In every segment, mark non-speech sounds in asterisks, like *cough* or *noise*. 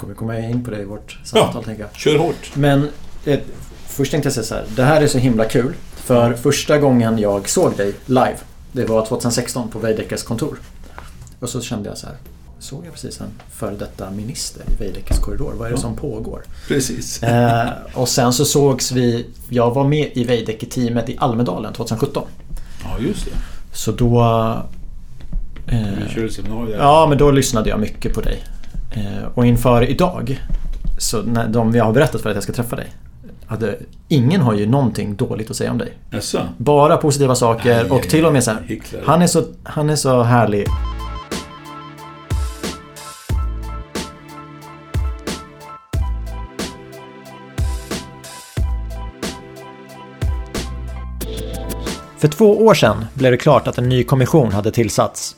kommer komma in på det i vårt samtal ja, tänker jag. Kör hårt. Men eh, först tänkte jag säga så här. Det här är så himla kul. För första gången jag såg dig live, det var 2016 på Veidekkes kontor. Och så kände jag så här. Såg jag precis en före detta minister i Veidekkes korridor? Vad är det ja. som pågår? Precis. Eh, och sen så sågs vi. Jag var med i Veidekke-teamet i Almedalen 2017. Ja, just det. Så då... Eh, ja, men då lyssnade jag mycket på dig. Eh, och inför idag, så när de jag har berättat för att jag ska träffa dig. Hade, ingen har ju någonting dåligt att säga om dig. Jaså? Bara positiva saker aj, och till och med så här, han, är så, han är så härlig. För två år sedan blev det klart att en ny kommission hade tillsatts.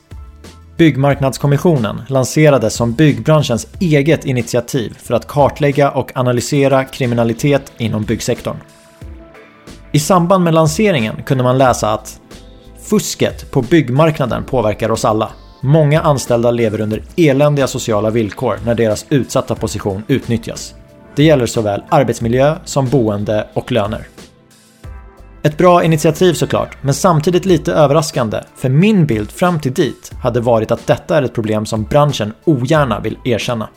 Byggmarknadskommissionen lanserades som byggbranschens eget initiativ för att kartlägga och analysera kriminalitet inom byggsektorn. I samband med lanseringen kunde man läsa att Fusket på byggmarknaden påverkar oss alla. Många anställda lever under eländiga sociala villkor när deras utsatta position utnyttjas. Det gäller såväl arbetsmiljö som boende och löner. Ett bra initiativ såklart, men samtidigt lite överraskande, för min bild fram till dit hade varit att detta är ett problem som branschen ogärna vill erkänna.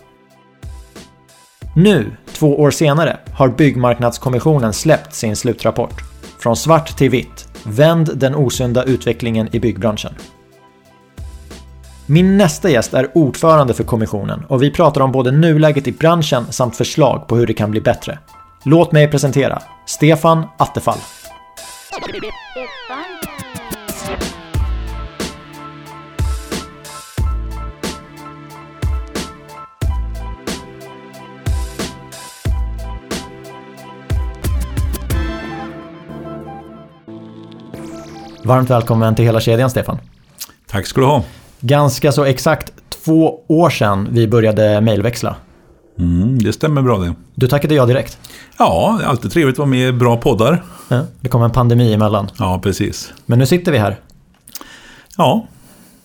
Nu, två år senare, har Byggmarknadskommissionen släppt sin slutrapport. Från svart till vitt. Vänd den osunda utvecklingen i byggbranschen. Min nästa gäst är ordförande för kommissionen och vi pratar om både nuläget i branschen samt förslag på hur det kan bli bättre. Låt mig presentera Stefan Attefall. Varmt välkommen till hela kedjan Stefan. Tack ska du ha. Ganska så exakt två år sedan vi började mejlväxla. Mm, det stämmer bra det. Du tackade ja direkt. Ja, alltid trevligt att vara med i bra poddar. Ja, det kom en pandemi emellan. Ja, precis. Men nu sitter vi här. Ja.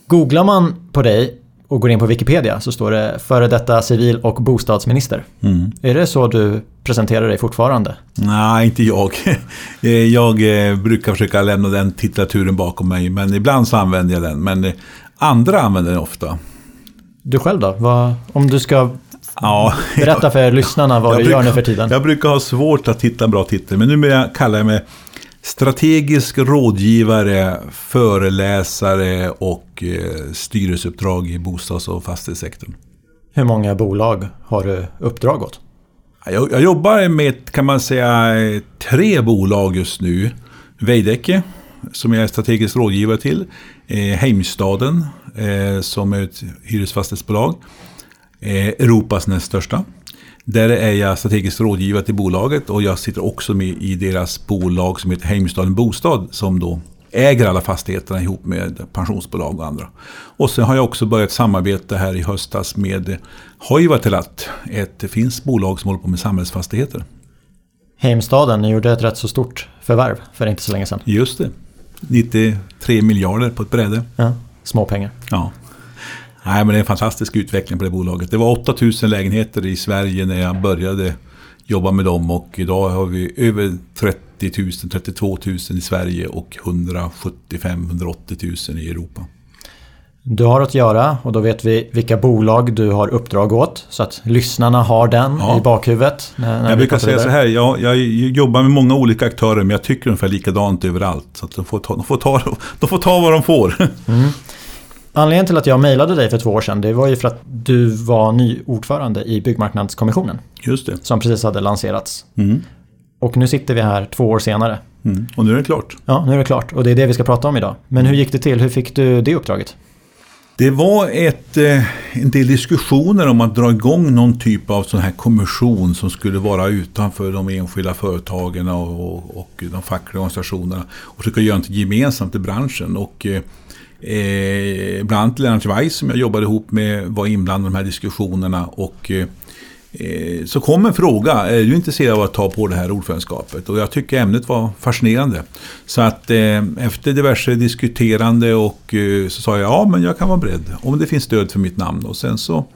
Googlar man på dig och går in på Wikipedia så står det före detta civil och bostadsminister. Mm. Är det så du presenterar dig fortfarande? Nej, inte jag. *laughs* Jag eh, brukar försöka lämna den titulaturen bakom mig, men ibland så använder jag den. Men andra använder den ofta. Du själv då? Vad, om du ska Ja, Berätta för lyssnarna vad du brukar, gör nu för tiden. Jag brukar ha svårt att hitta en bra titel, men numera kallar jag mig strategisk rådgivare, föreläsare och eh, styrelseuppdrag i bostads och fastighetssektorn. Hur många bolag har du uppdrag åt? Jag, jag jobbar med, kan man säga, tre bolag just nu. Veidekke, som jag är strategisk rådgivare till. Eh, Heimstaden, eh, som är ett hyresfastighetsbolag. Eh, Europas näst största. Där är jag strategisk rådgivare till bolaget och jag sitter också med i deras bolag som heter Heimstaden Bostad som då äger alla fastigheterna ihop med pensionsbolag och andra. Och sen har jag också börjat samarbeta här i höstas med Hoivatelat, ett finskt bolag som håller på med samhällsfastigheter. Heimstaden, ni gjorde ett rätt så stort förvärv för inte så länge sedan. Just det. 93 miljarder på ett bräde. Ja, små pengar. Ja. Nej, men det är en fantastisk utveckling på det bolaget. Det var 8000 lägenheter i Sverige när jag började jobba med dem och idag har vi över 30 000, 32 000 i Sverige och 175-180 000 i Europa. Du har att göra och då vet vi vilka bolag du har uppdrag åt. Så att lyssnarna har den ja. i bakhuvudet. När, när jag brukar säga så här, jag, jag, jobbar med många olika aktörer men jag tycker ungefär likadant överallt. Så att de, får ta, de, får ta, de får ta vad de får. Mm. Anledningen till att jag mejlade dig för två år sedan det var ju för att du var ny ordförande i Byggmarknadskommissionen. Just det. Som precis hade lanserats. Mm. Och nu sitter vi här två år senare. Mm. Och nu är det klart. Ja, nu är det klart. Och det är det vi ska prata om idag. Men hur gick det till? Hur fick du det uppdraget? Det var ett, eh, en del diskussioner om att dra igång någon typ av sån här kommission som skulle vara utanför de enskilda företagen och, och, och de fackliga organisationerna. Och försöka göra något gemensamt i branschen. Och eh, bland annat Lennart Weiss som jag jobbade ihop med var inblandad i de här diskussionerna. Och, eh, eh så kom en fråga, är du intresserad av att ta på det här ordförandeskapet? Och jag tycker ämnet var fascinerande. Så att eh, efter diverse diskuterande och eh, så sa jag ja men jag kan vara beredd om det finns stöd för mitt namn. Och sen så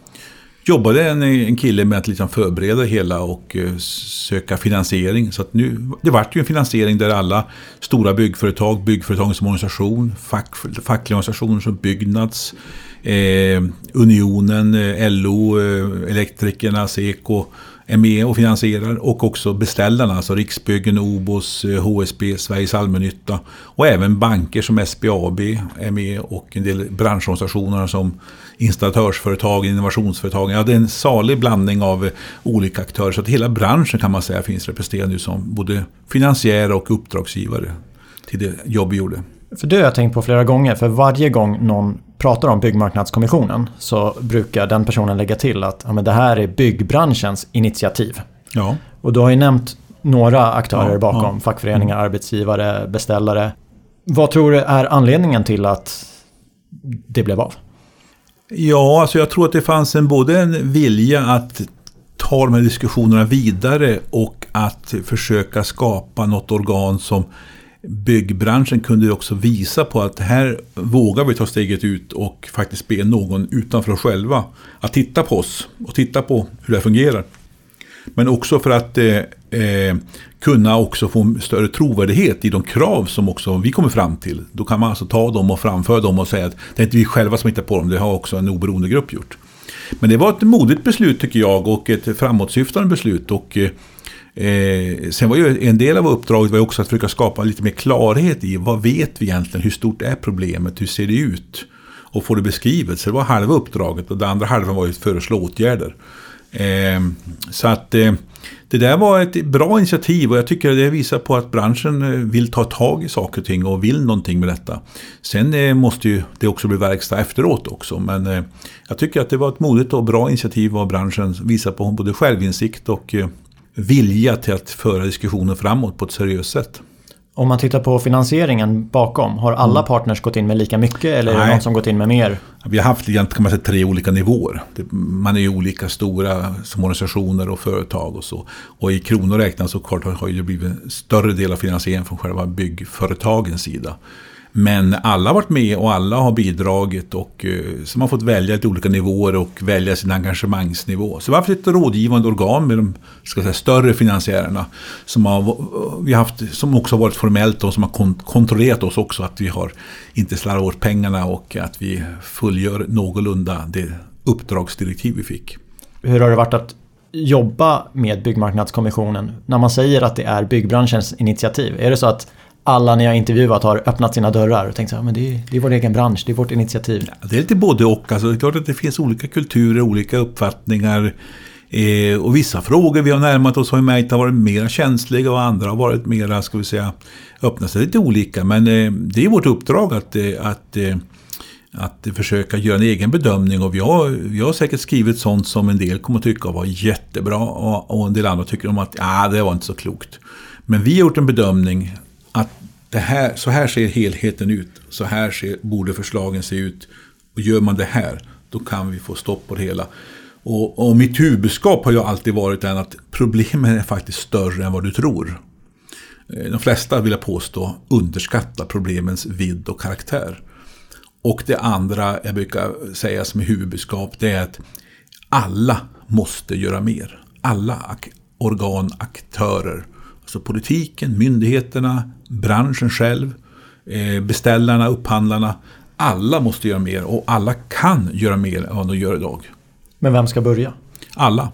jobbade en, en kille med att liksom förbereda det hela och eh, söka finansiering. Så att nu, det vart ju en finansiering där alla stora byggföretag, byggföretagen som organisation, fack, fackliga organisationer som Byggnads, eh, Unionen, LO, eh, eh Elektrikerna, Seko är med och finansierar och också beställarna, alltså Riksbyggen, OBOS, eh, HSB, Sveriges Allmännytta och även banker som SBAB är med och en del branschorganisationer som installatörsföretag, innovationsföretag. Ja, det är en salig blandning av olika aktörer så att hela branschen kan man säga finns representerad nu som både finansiär och uppdragsgivare till det jobb vi gjorde. För det har jag tänkt på flera gånger, för varje gång någon pratar om Byggmarknadskommissionen så brukar den personen lägga till att ja, men det här är byggbranschens initiativ. Ja. Och du har ju nämnt några aktörer Ja, bakom, ja. fackföreningar, arbetsgivare, beställare. Vad tror du är anledningen till att det blev av? Ja, alltså jag tror att det fanns en, både en vilja att ta de här diskussionerna vidare och att försöka skapa något organ som byggbranschen kunde också visa på att här vågar vi ta steget ut och faktiskt be någon utanför oss själva att titta på oss och titta på hur det fungerar. Men också för att eh, eh, kunna också få större trovärdighet i de krav som också vi kommer fram till. Då kan man alltså ta dem och framföra dem och säga att det är inte vi själva som hittar på dem, det har också en oberoende grupp gjort. Men det var ett modigt beslut tycker jag och ett framåtsyftande beslut. Och, eh, Eh, sen var ju en del av uppdraget var också att försöka skapa lite mer klarhet i vad vet vi egentligen, hur stort är problemet, hur ser det ut? Och få det beskrivet. Så det var halva uppdraget och det andra halvan var ju att föreslå åtgärder. Eh, så att eh, det där var ett bra initiativ och jag tycker det visar på att branschen eh, vill ta tag i saker och ting och vill någonting med detta. Sen eh, måste ju det också bli verkstad efteråt också. Men eh, jag tycker att det var ett modigt och bra initiativ av branschen. Visar på både självinsikt och eh, vilja till att föra diskussionen framåt på ett seriöst sätt. Om man tittar på finansieringen bakom, har alla partners gått in med lika mycket eller är det Nej. någon som gått in med mer? Vi har haft kan man säga, tre olika nivåer. Man är ju olika stora som organisationer och företag och så. Och i kronor räknat så klart har det blivit en större del av finansieringen från själva byggföretagens sida. Men alla har varit med och alla har bidragit och eh, som har fått välja lite olika nivåer och välja sin engagemangsnivå. Så vi har haft ett rådgivande organ med de ska säga, större finansiärerna som, har, vi har haft, som också har varit formellt och som har kontrollerat oss också att vi har inte slarvat bort pengarna och att vi fullgör någorlunda det uppdragsdirektiv vi fick. Hur har det varit att jobba med Byggmarknadskommissionen när man säger att det är byggbranschens initiativ? Är det så att alla ni har intervjuat har öppnat sina dörrar och tänkt så här, men det är, det är vår egen bransch, det är vårt initiativ. Det är lite både och. Alltså, det är klart att det finns olika kulturer, olika uppfattningar. Eh, och vissa frågor vi har närmat oss har ju märkt har varit mer känsliga och andra har varit mer, ska vi säga, öppna sig lite olika. Men eh, det är vårt uppdrag att, eh, att, eh, att försöka göra en egen bedömning. Och vi har, vi har säkert skrivit sånt som en del kommer att tycka var jättebra och, och en del andra tycker om att ah, det var inte så klokt. Men vi har gjort en bedömning det här, så här ser helheten ut. Så här ser, borde förslagen se ut. Och gör man det här, då kan vi få stopp på det hela. Och, och mitt huvudbudskap har ju alltid varit den att problemen är faktiskt större än vad du tror. Eh, de flesta, vill jag påstå, underskattar problemens vidd och karaktär. Och det andra jag brukar säga som är huvudbudskap, det är att alla måste göra mer. Alla ak- organ, aktörer. Alltså politiken, myndigheterna, branschen själv, eh, beställarna, upphandlarna. Alla måste göra mer och alla kan göra mer än vad de gör idag. Men vem ska börja? Alla.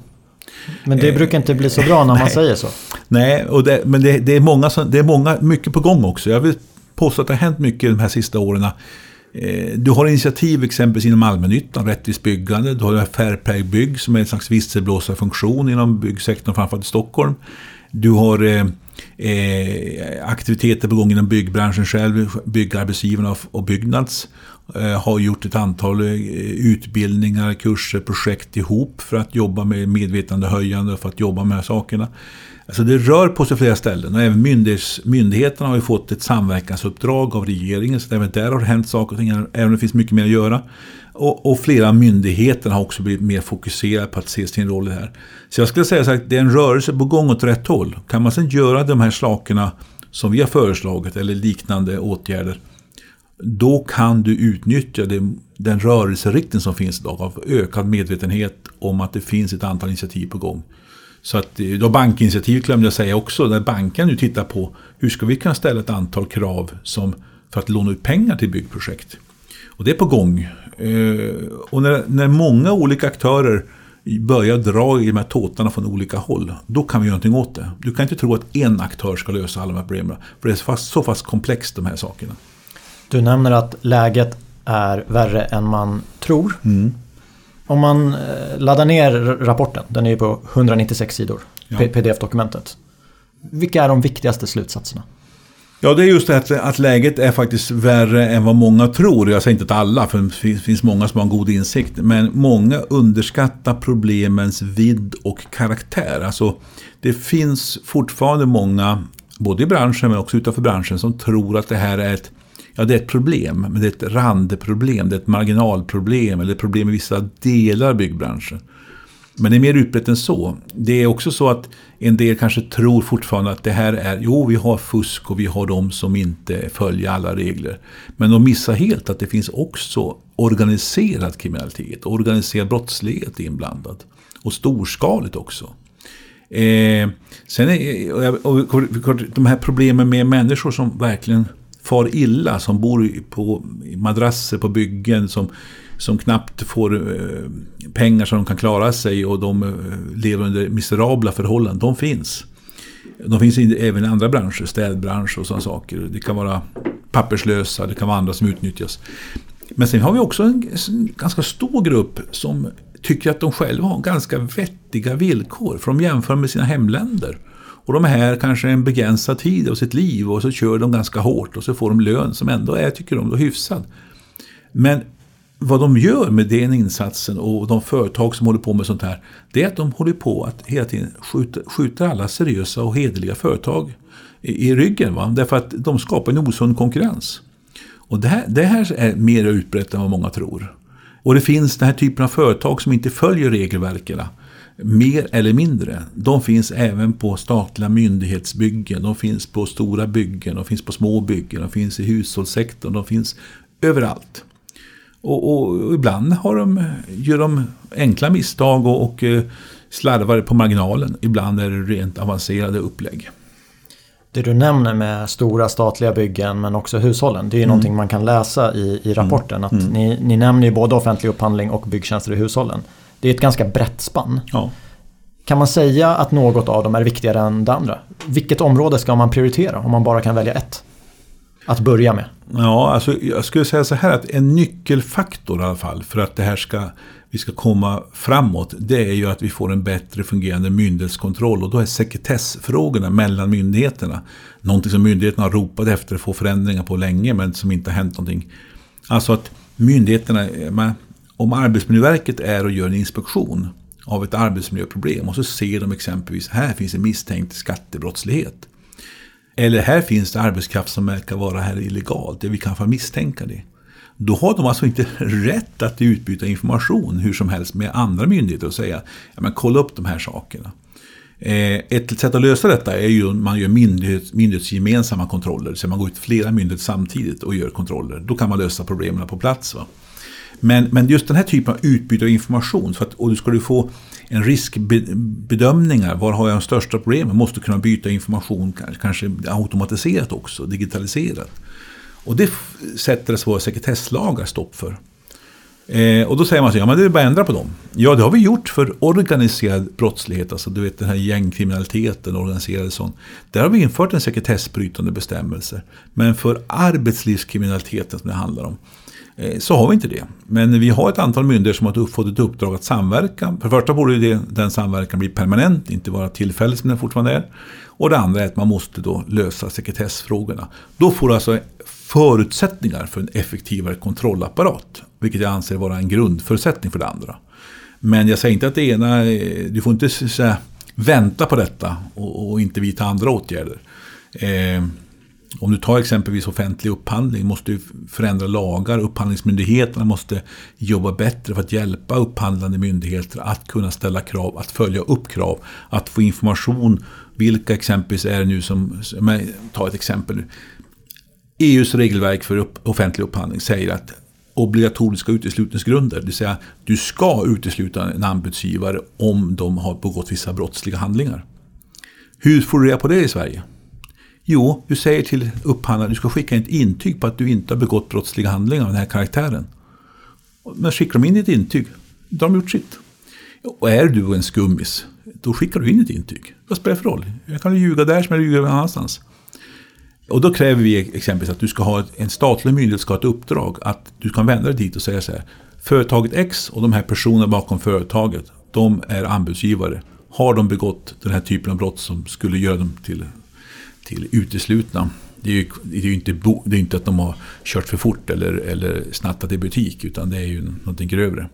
Men det brukar inte bli så bra när man *laughs* säger så. Nej, och det, men det, det, är många, som- det är många, mycket på gång också. Jag vill påstå att det har hänt mycket de här sista åren. Eh, Du har initiativ exempelvis inom allmännyttan, rättvist byggande. Du har Fairplay Bygg som är en slags visselblåsarfunktion inom byggsektorn, framförallt i Stockholm. Du har eh, eh, aktiviteter på gång inom byggbranschen själv, byggarbetsgivarna och, Byggnads eh, har gjort ett antal eh, utbildningar, kurser, projekt ihop för att jobba med medvetandehöjande och för att jobba med de här sakerna. Alltså det rör på sig flera ställen och även myndighets, myndigheterna har ju fått ett samverkansuppdrag av regeringen så även där har det hänt saker och ting, även om det finns mycket mer att göra. Och, och flera myndigheter har också blivit mer fokuserade på att se sin roll i det här. Så jag skulle säga så att det är en rörelse på gång åt rätt håll. Kan man sedan göra de här sakerna som vi har föreslagit eller liknande åtgärder då kan du utnyttja det, den rörelseriktning som finns idag av ökad medvetenhet om att det finns ett antal initiativ på gång. Så att eh, då bankinitiativ glömde jag säga också, där banken nu tittar på hur ska vi kunna ställa ett antal krav som för att låna ut pengar till byggprojekt. Och det är på gång. Eh, och när, när många olika aktörer börjar dra i de här tåtarna från olika håll, då kan vi göra någonting åt det. Du kan inte tro att en aktör ska lösa alla de här problemen. För det är så fast, så fast komplext de här sakerna. Du nämner att läget är värre än man tror. Mm. Om man eh, laddar ner rapporten, den är ju på 196 sidor, ja. pdf-dokumentet. Vilka är de viktigaste slutsatserna? Ja, det är just det att, att läget är faktiskt värre än vad många tror. Jag säger inte att alla, för det finns många som har en god insikt. Men många underskattar problemens vidd och karaktär. Alltså, det finns fortfarande många, både i branschen men också utanför branschen, som tror att det här är ett Ja, det är ett problem, men det är ett randproblem, det är ett marginalproblem eller ett problem i vissa delar av byggbranschen. Men det är mer utbrett än så. Det är också så att en del kanske tror fortfarande att det här är, jo vi har fusk och vi har de som inte följer alla regler. Men de missar helt att det finns också organiserad kriminalitet, organiserad brottslighet inblandad. Och storskaligt också. Eh, sen är, och, och, och, de här problemen med människor som verkligen far illa, som bor på madrasser på byggen, som, som knappt får eh, pengar så de kan klara sig och de eh, lever under miserabla förhållanden. De finns. De finns även i andra branscher, städbransch och sådana saker. Det kan vara papperslösa, det kan vara andra som utnyttjas. Men sen har vi också en ganska stor grupp som tycker att de själva har ganska vettiga villkor. För de jämför med sina hemländer. Och de är här kanske en begränsad tid av sitt liv och så kör de ganska hårt och så får de lön som ändå är, tycker de, då hyfsad. Men vad de gör med den insatsen och de företag som håller på med sånt här, det är att de håller på att hela tiden skjuta, skjuta alla seriösa och hederliga företag i, i ryggen. Va? Därför att de skapar en osund konkurrens. Och det här, det här är mer utbrett än vad många tror. Och det finns den här typen av företag som inte följer regelverken mer eller mindre. De finns även på statliga myndighetsbyggen, de finns på stora byggen, de finns på små byggen, de finns i hushållssektorn, de finns överallt. Och, och, och ibland har de, gör de enkla misstag och, och eh, slarvar på marginalen. Ibland är det rent avancerade upplägg. Det du nämner med stora statliga byggen men också hushållen. Det är ju mm. någonting man kan läsa i, i rapporten. Mm. Att mm. Ni, ni nämner ju både offentlig upphandling och byggtjänster i hushållen. Det är ett ganska brett spann. Ja. Kan man säga att något av dem är viktigare än det andra? Vilket område ska man prioritera om man bara kan välja ett? Att börja med. Ja, alltså jag skulle säga så här att en nyckelfaktor i alla fall för att det här ska, vi ska komma framåt. Det är ju att vi får en bättre fungerande myndighetskontroll och då är sekretessfrågorna mellan myndigheterna. Någonting som myndigheterna har ropat efter att få förändringar på länge men som inte har hänt någonting. Alltså att myndigheterna, eh, om Arbetsmiljöverket är och gör en inspektion av ett arbetsmiljöproblem och så ser de exempelvis här finns en misstänkt skattebrottslighet. Eller här finns det arbetskraft som verkar vara här illegalt, vi kan få misstänka det. Då har de alltså inte *laughs* rätt att utbyta information hur som helst med andra myndigheter och säga ja, men kolla upp de här sakerna. Eh, ett sätt att lösa detta är ju att man gör myndighet, myndighetsgemensamma kontroller. Så man går ut flera myndigheter samtidigt och gör kontroller. Då kan man lösa problemen på plats. Va? Men, men just den här typen av utbyte av information, för att, och du ska du få en riskbedömningar, var har jag de största problemen? Måste kunna byta information, kanske automatiserat också, digitaliserat. Och det sätter alltså våra sekretesslagar stopp för. Eh, och då säger man så, ja men det är bara att ändra på dem. Ja, det har vi gjort för organiserad brottslighet, alltså du vet den här gängkriminaliteten, organiserad sån. Där har vi infört en sekretessbrytande bestämmelse. Men för arbetslivskriminaliteten som det handlar om, Eh, så har vi inte det. Men vi har ett antal myndigheter som har fått ett uppdrag att samverka. För det första borde det, den samverkan bli permanent, inte vara tillfällig som den fortfarande är. Och det andra är att man måste då lösa sekretessfrågorna. Då får du alltså förutsättningar för en effektivare kontrollapparat. Vilket jag anser vara en grundförutsättning för det andra. Men jag säger inte att det ena, eh, du får inte säga, vänta på detta och, och, inte vidta andra åtgärder. Eh, om du tar exempelvis offentlig upphandling måste du förändra lagar. Upphandlingsmyndigheterna måste jobba bättre för att hjälpa upphandlande myndigheter att kunna ställa krav, att följa upp krav, att få information. Vilka exempelvis är det nu som, ta ett exempel nu. EUs regelverk för upp, offentlig upphandling säger att obligatoriska uteslutningsgrunder, det vill säga du ska utesluta en anbudsgivare om de har begått vissa brottsliga handlingar. Hur får du reda på det i Sverige? Jo, du säger till upphandlaren att du ska skicka ett intyg på att du inte har begått brottsliga handlingar av den här karaktären. Men skickar de in ett intyg, då har de gjort sitt. Och är du en skummis, då skickar du in ett intyg. Vad spelar det för roll? Jag kan ljuga där som jag ljuger någon annanstans. Och då kräver vi exempelvis att du ska ha en statlig myndighet ska ha ett uppdrag att du kan vända dig dit och säga så här. Företaget X och de här personerna bakom företaget, de är anbudsgivare. Har de begått den här typen av brott som skulle göra dem till, till uteslutna? Det är ju det är inte, det är inte att de har kört för fort eller, eller snattat i butik utan det är ju någonting grövre.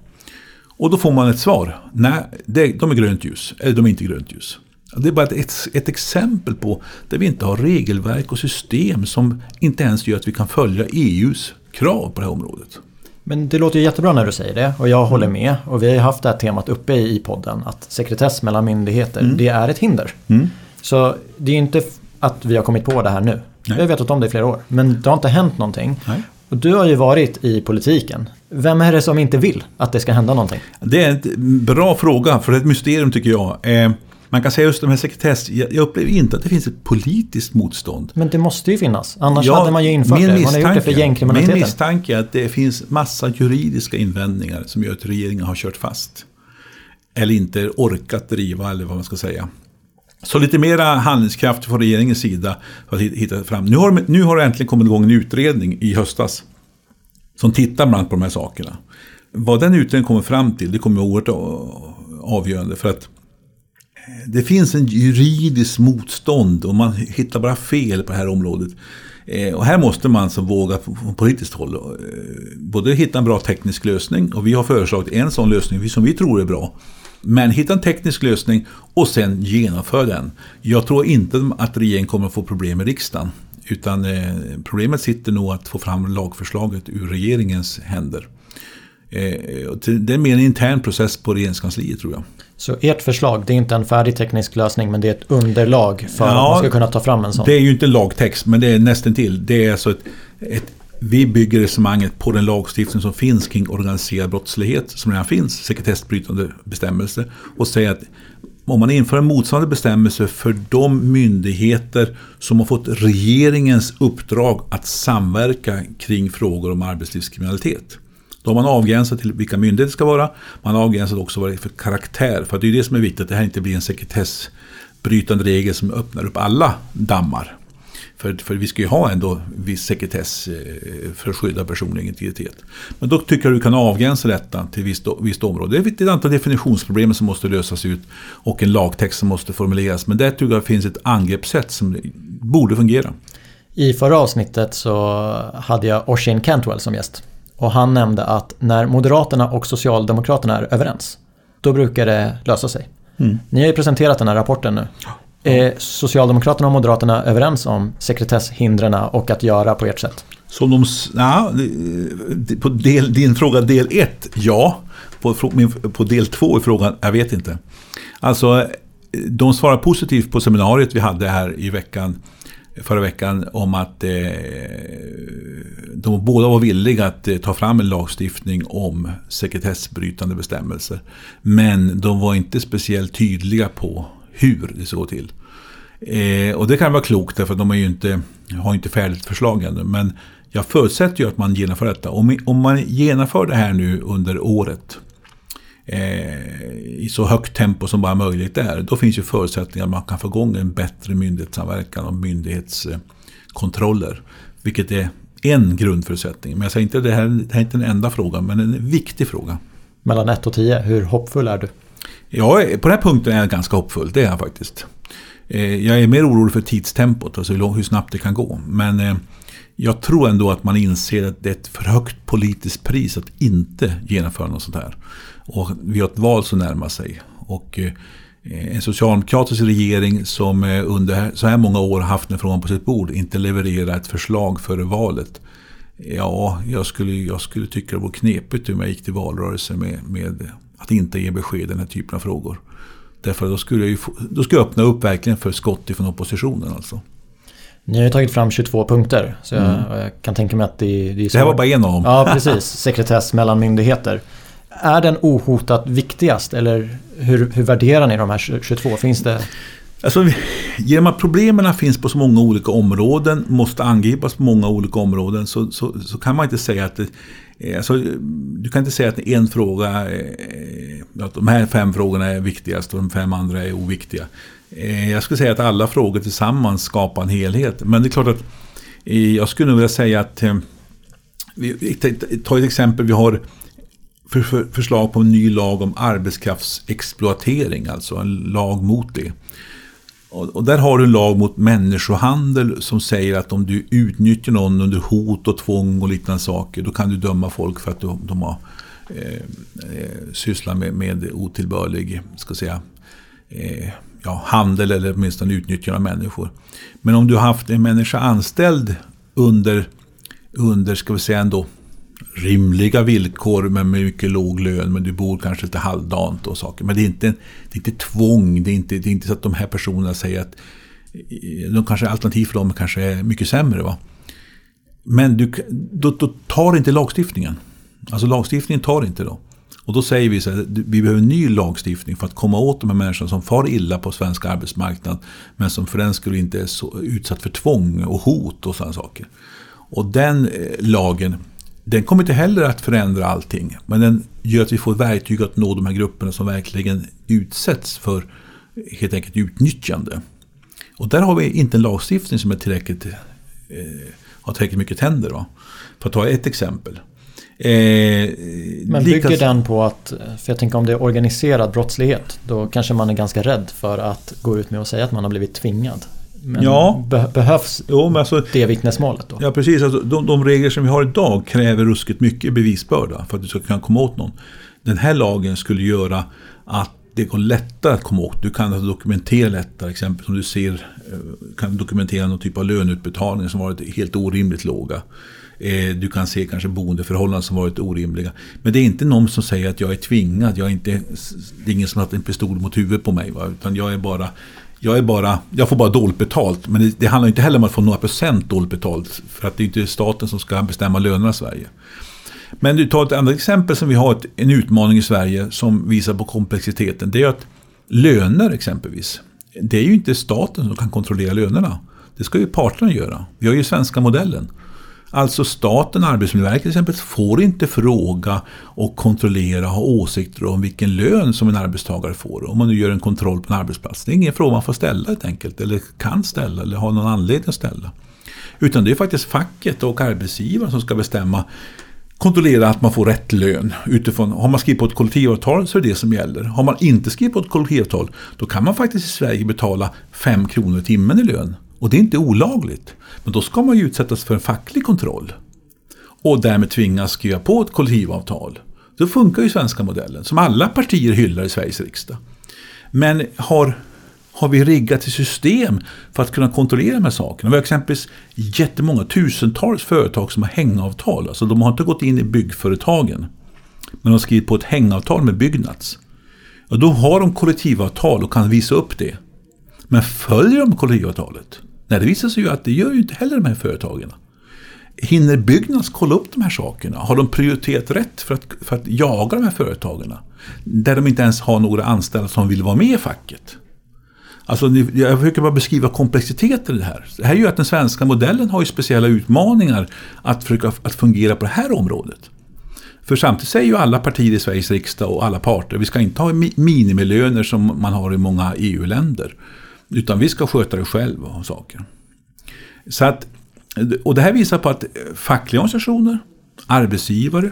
Och då får man ett svar. Nej, de är grönt ljus. Eller de är inte grönt ljus. Det är bara ett, ett, exempel på där vi inte har regelverk och system som inte ens gör att vi kan följa EUs krav på det här området. Men det låter ju jättebra när du säger det och jag håller med. Och vi har ju haft det här temat uppe i podden att sekretess mellan myndigheter, mm. det är ett hinder. Mm. Så det är ju inte att vi har kommit på det här nu. Nej. Vi har vetat om det i flera år. Men det har inte hänt någonting. Nej. Och du har ju varit i politiken. Vem är det som inte vill att det ska hända någonting? Det är en bra fråga, för det är ett mysterium tycker jag. Eh, man kan säga just de här sekretess, jag upplever inte att det finns ett politiskt motstånd. Men det måste ju finnas, annars ja, hade man ju infört det. Man har gjort det för gängkriminaliteten. Min misstanke är att det finns massa juridiska invändningar som gör att regeringen har kört fast. Eller inte orkat driva, eller vad man ska säga. Så lite mera handlingskraft från regeringens sida för att hitta fram. Nu har, nu har det äntligen kommit igång en utredning i höstas. Som tittar bland annat på de här sakerna. Vad den utredningen kommer fram till, det kommer vara oerhört avgörande. För att eh, det finns en juridisk motstånd och man hittar bara fel på det här området. Eh, och här måste man som våga från politiskt håll eh, både hitta en bra teknisk lösning och vi har föreslagit en sån lösning som vi tror är bra. Men hitta en teknisk lösning och sen genomföra den. Jag tror inte att regeringen kommer att få problem med riksdagen. Utan eh, problemet sitter nog att få fram lagförslaget ur regeringens händer. Det är mer en intern process på regeringskansliet tror jag. Så ert förslag, det är inte en färdig teknisk lösning men det är ett underlag för ja, att man ska kunna ta fram en sån? Det är ju inte lagtext men det är nästan till. Det är alltså ett, ett vi bygger resonemanget på den lagstiftning som finns kring organiserad brottslighet som redan finns, sekretessbrytande bestämmelser och säger att om man inför en motsvarande bestämmelse för de myndigheter som har fått regeringens uppdrag att samverka kring frågor om arbetslivskriminalitet. Då har man avgränsat till vilka myndigheter det ska vara. Man har avgränsat också vad det är för karaktär. För det är det som är viktigt, att det här inte blir en sekretessbrytande regel som öppnar upp alla dammar. För, för vi ska ju ha ändå viss sekretess eh, för att skydda personlig integritet. Men då tycker jag att du kan avgränsa detta till visst, visst område. Det är ett antal definitionsproblem som måste lösas ut och en lagtext som måste formuleras. Men där tycker jag att det finns ett angreppssätt som borde fungera. I förra avsnittet så hade jag Oisin Cantwell som gäst. Och han nämnde att när Moderaterna och Socialdemokraterna är överens, då brukar det lösa sig. Mm. Ni har ju presenterat den här rapporten nu. Är Socialdemokraterna och Moderaterna överens om sekretesshindren och att göra på ert sätt? Som de, ja, på del, din fråga del 1, ja. På, på del 2 i frågan, jag vet inte. Alltså, de svarar positivt på seminariet vi hade här i veckan förra veckan om att eh, de båda var villiga att eh, ta fram en lagstiftning om sekretessbrytande bestämmelser. Men de var inte speciellt tydliga på hur det ska gå till. Eh, och det kan vara klokt därför att de är ju inte, har inte färdigt förslag ännu. Men jag förutsätter ju att man genomför detta. Om, om man genomför det här nu under året eh, i så högt tempo som bara möjligt är, då finns ju förutsättningar att man kan få igång en bättre myndighetssamverkan och myndighetskontroller. Vilket är en grundförutsättning. Men jag säger inte att det här, det här är inte den enda frågan, men en viktig fråga. Mellan 1 och 10, hur hoppfull är du? Ja, på den här punkten är jag ganska hoppfull, det är jag faktiskt. Eh, jag är mer orolig för tidstempot, alltså hur snabbt det kan gå. Men eh, jag tror ändå att man inser att det är ett för högt politiskt pris att inte genomföra något sånt här. Och vi har ett val som närmar sig. Och eh, en socialdemokratisk regering som under så här många år haft den frågan på sitt bord inte levererar ett förslag före valet. Ja, jag skulle, jag skulle tycka det vore knepigt om jag gick till valrörelsen med, med att inte ge besked i den här typen av frågor. Därför då skulle jag, ju, då skulle jag öppna upp verkligen för skott ifrån oppositionen. Alltså. Ni har ju tagit fram 22 punkter. Så jag, Mm. jag kan tänka mig att det, det är Det här svårt. var bara en av dem. Ja, precis. *laughs* Sekretess mellan myndigheter. Är den ohotat viktigast eller hur, hur värderar ni de här 22? Finns det... Alltså, genom att problemen finns på så många olika områden, måste angripas på många olika områden, så, så, så kan man inte säga att det, eh, alltså, du kan inte säga att en fråga, eh, att de här fem frågorna är viktigast och de fem andra är oviktiga. Eh, jag skulle säga att alla frågor tillsammans skapar en helhet. Men det är klart att jag skulle nog vilja säga att ta- ett exempel, vi har förslag på en ny lag om arbetskraftsexploatering, alltså en lag mot det. Och, och där har du en lag mot människohandel som säger att om du utnyttjar någon under hot och tvång och liknande saker, då kan du döma folk för att de, de har eh, eh sysslat med, med otillbörlig, ska säga, eh, ja, handel eller åtminstone utnyttjande av människor. Men om du har haft en människa anställd under, under ska vi säga ändå, rimliga villkor men med mycket låg lön men du bor kanske lite halvdant och saker. Men det är inte, det är inte tvång, det är inte, det är inte så att de här personerna säger att eh, de kanske alternativ för dem kanske är mycket sämre. Va? Men du, då, då tar inte lagstiftningen. Alltså lagstiftningen tar inte då. Och då säger vi så här, vi behöver en ny lagstiftning för att komma åt de här människorna som far illa på svensk arbetsmarknad. Men som för den skulle inte är så utsatt för tvång och hot och sådana saker. Och den eh, lagen, den kommer inte heller att förändra allting. Men den gör att vi får verktyg att nå de här grupperna som verkligen utsätts för helt enkelt utnyttjande. Och där har vi inte en lagstiftning som är tillräckligt, eh, har tillräckligt mycket tänder. Va? För att ta ett exempel. Eh, Men likas- bygger den på att, för jag tänker om det är organiserad brottslighet, då kanske man är ganska rädd för att gå ut med och säga att man har blivit tvingad. Men Ja. be- behövs Jo, men alltså, det vittnesmålet då? Ja, precis. Alltså, de, de regler som vi har idag kräver ruskigt mycket bevisbörda för att du ska kunna komma åt någon. Den här lagen skulle göra att det går lättare att komma åt. Du kan alltså dokumentera lättare. Exempelvis om du ser, eh, kan dokumentera någon typ av löneutbetalningar som varit helt orimligt låga. Eh, Du kan se kanske boendeförhållanden som varit orimliga. Men det är inte någon som säger att jag är tvingad. Jag är inte, det är ingen som har en pistol mot huvudet på mig. Va? Utan jag är bara jag, är bara, jag får bara dåligt betalt. Men det, det handlar inte heller om att få några procent dåligt betalt. För att det är inte staten som ska bestämma lönerna i Sverige. Men du tar ett annat exempel som vi har ett, en utmaning i Sverige som visar på komplexiteten. Det är att löner exempelvis. Det är ju inte staten som kan kontrollera lönerna. Det ska ju parterna göra. Vi har ju svenska modellen. Alltså staten, Arbetsmiljöverket till exempel, får inte fråga och kontrollera, och ha åsikter om vilken lön som en arbetstagare får. Om man nu gör en kontroll på en arbetsplats. Det är ingen fråga man får ställa helt enkelt. Eller kan ställa eller har någon anledning att ställa. Utan det är faktiskt facket och arbetsgivaren som ska bestämma kontrollera att man får rätt lön. Utifrån, har man skrivit på ett kollektivavtal så är det det som gäller. Har man inte skrivit på ett kollektivavtal då kan man faktiskt i Sverige betala 5 kronor i timmen i lön. Och det är inte olagligt. Men då ska man ju utsättas för en facklig kontroll. Och därmed tvingas skriva på ett kollektivavtal. Då funkar ju svenska modellen som alla partier hyllar i Sveriges riksdag. Men har, har vi riggat ett system för att kunna kontrollera de här sakerna? Vi har exempelvis jättemånga, tusentals företag som har hängavtal. Alltså de har inte gått in i byggföretagen. Men de har skrivit på ett hängavtal med Byggnads. Och då har de kollektivavtal och kan visa upp det. Men följer de kollektivavtalet? Nej, det visar sig ju att det gör ju inte heller de här företagen. Hinner Byggnads kolla upp de här sakerna? Har de prioriterat rätt för att, för att jaga de här företagen? Där de inte ens har några anställda som vill vara med i facket. Alltså, jag försöker bara beskriva komplexiteten i det här. Det här gör att den svenska modellen har ju speciella utmaningar att försöka att fungera på det här området. För samtidigt säger ju alla partier i Sveriges riksdag och alla parter, vi ska inte ha minimilöner som man har i många EU-länder. Utan vi ska sköta det själva och saker. Så att, och det här visar på att fackliga organisationer, arbetsgivare,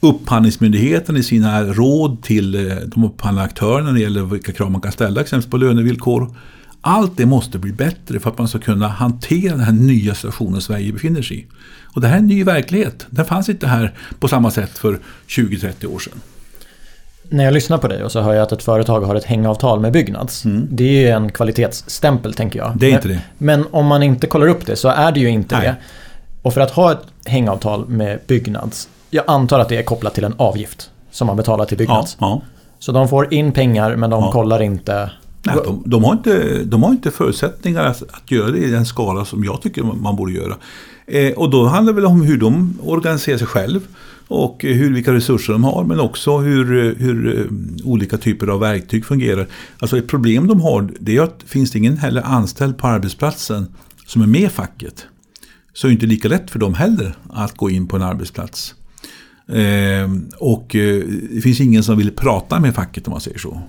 Upphandlingsmyndigheten i sina råd till eh, de upphandlande aktörerna när det gäller vilka krav man kan ställa exempelvis på lönevillkor. Allt det måste bli bättre för att man ska kunna hantera den här nya situationen Sverige befinner sig i. Och det här är en ny verklighet. Den fanns inte här på samma sätt för 20-30 år sedan. När jag lyssnar på dig och så hör jag att ett företag har ett hängavtal med Byggnads. Det är ju en kvalitetsstämpel tänker jag. Mm. Det är inte det. Men om man inte kollar upp det så är det ju inte Nej. det. Och för att ha ett hängavtal med Byggnads, jag antar att det är kopplat till en avgift som man betalar till Ja, Byggnads. ja. Så de får in pengar men de Ja. kollar inte Nej, de, de, har inte, de har inte förutsättningar att, att göra det i den skala som jag tycker man borde göra. Eh, och då handlar det väl om hur de organiserar sig själv och hur, vilka resurser de har men också hur, hur eh, olika typer av verktyg fungerar. Alltså ett problem de har det är att finns det ingen heller anställd på arbetsplatsen som är med i facket så är det inte lika lätt för dem heller att gå in på en arbetsplats. Eh, och eh, det finns ingen som vill prata med facket om man säger så.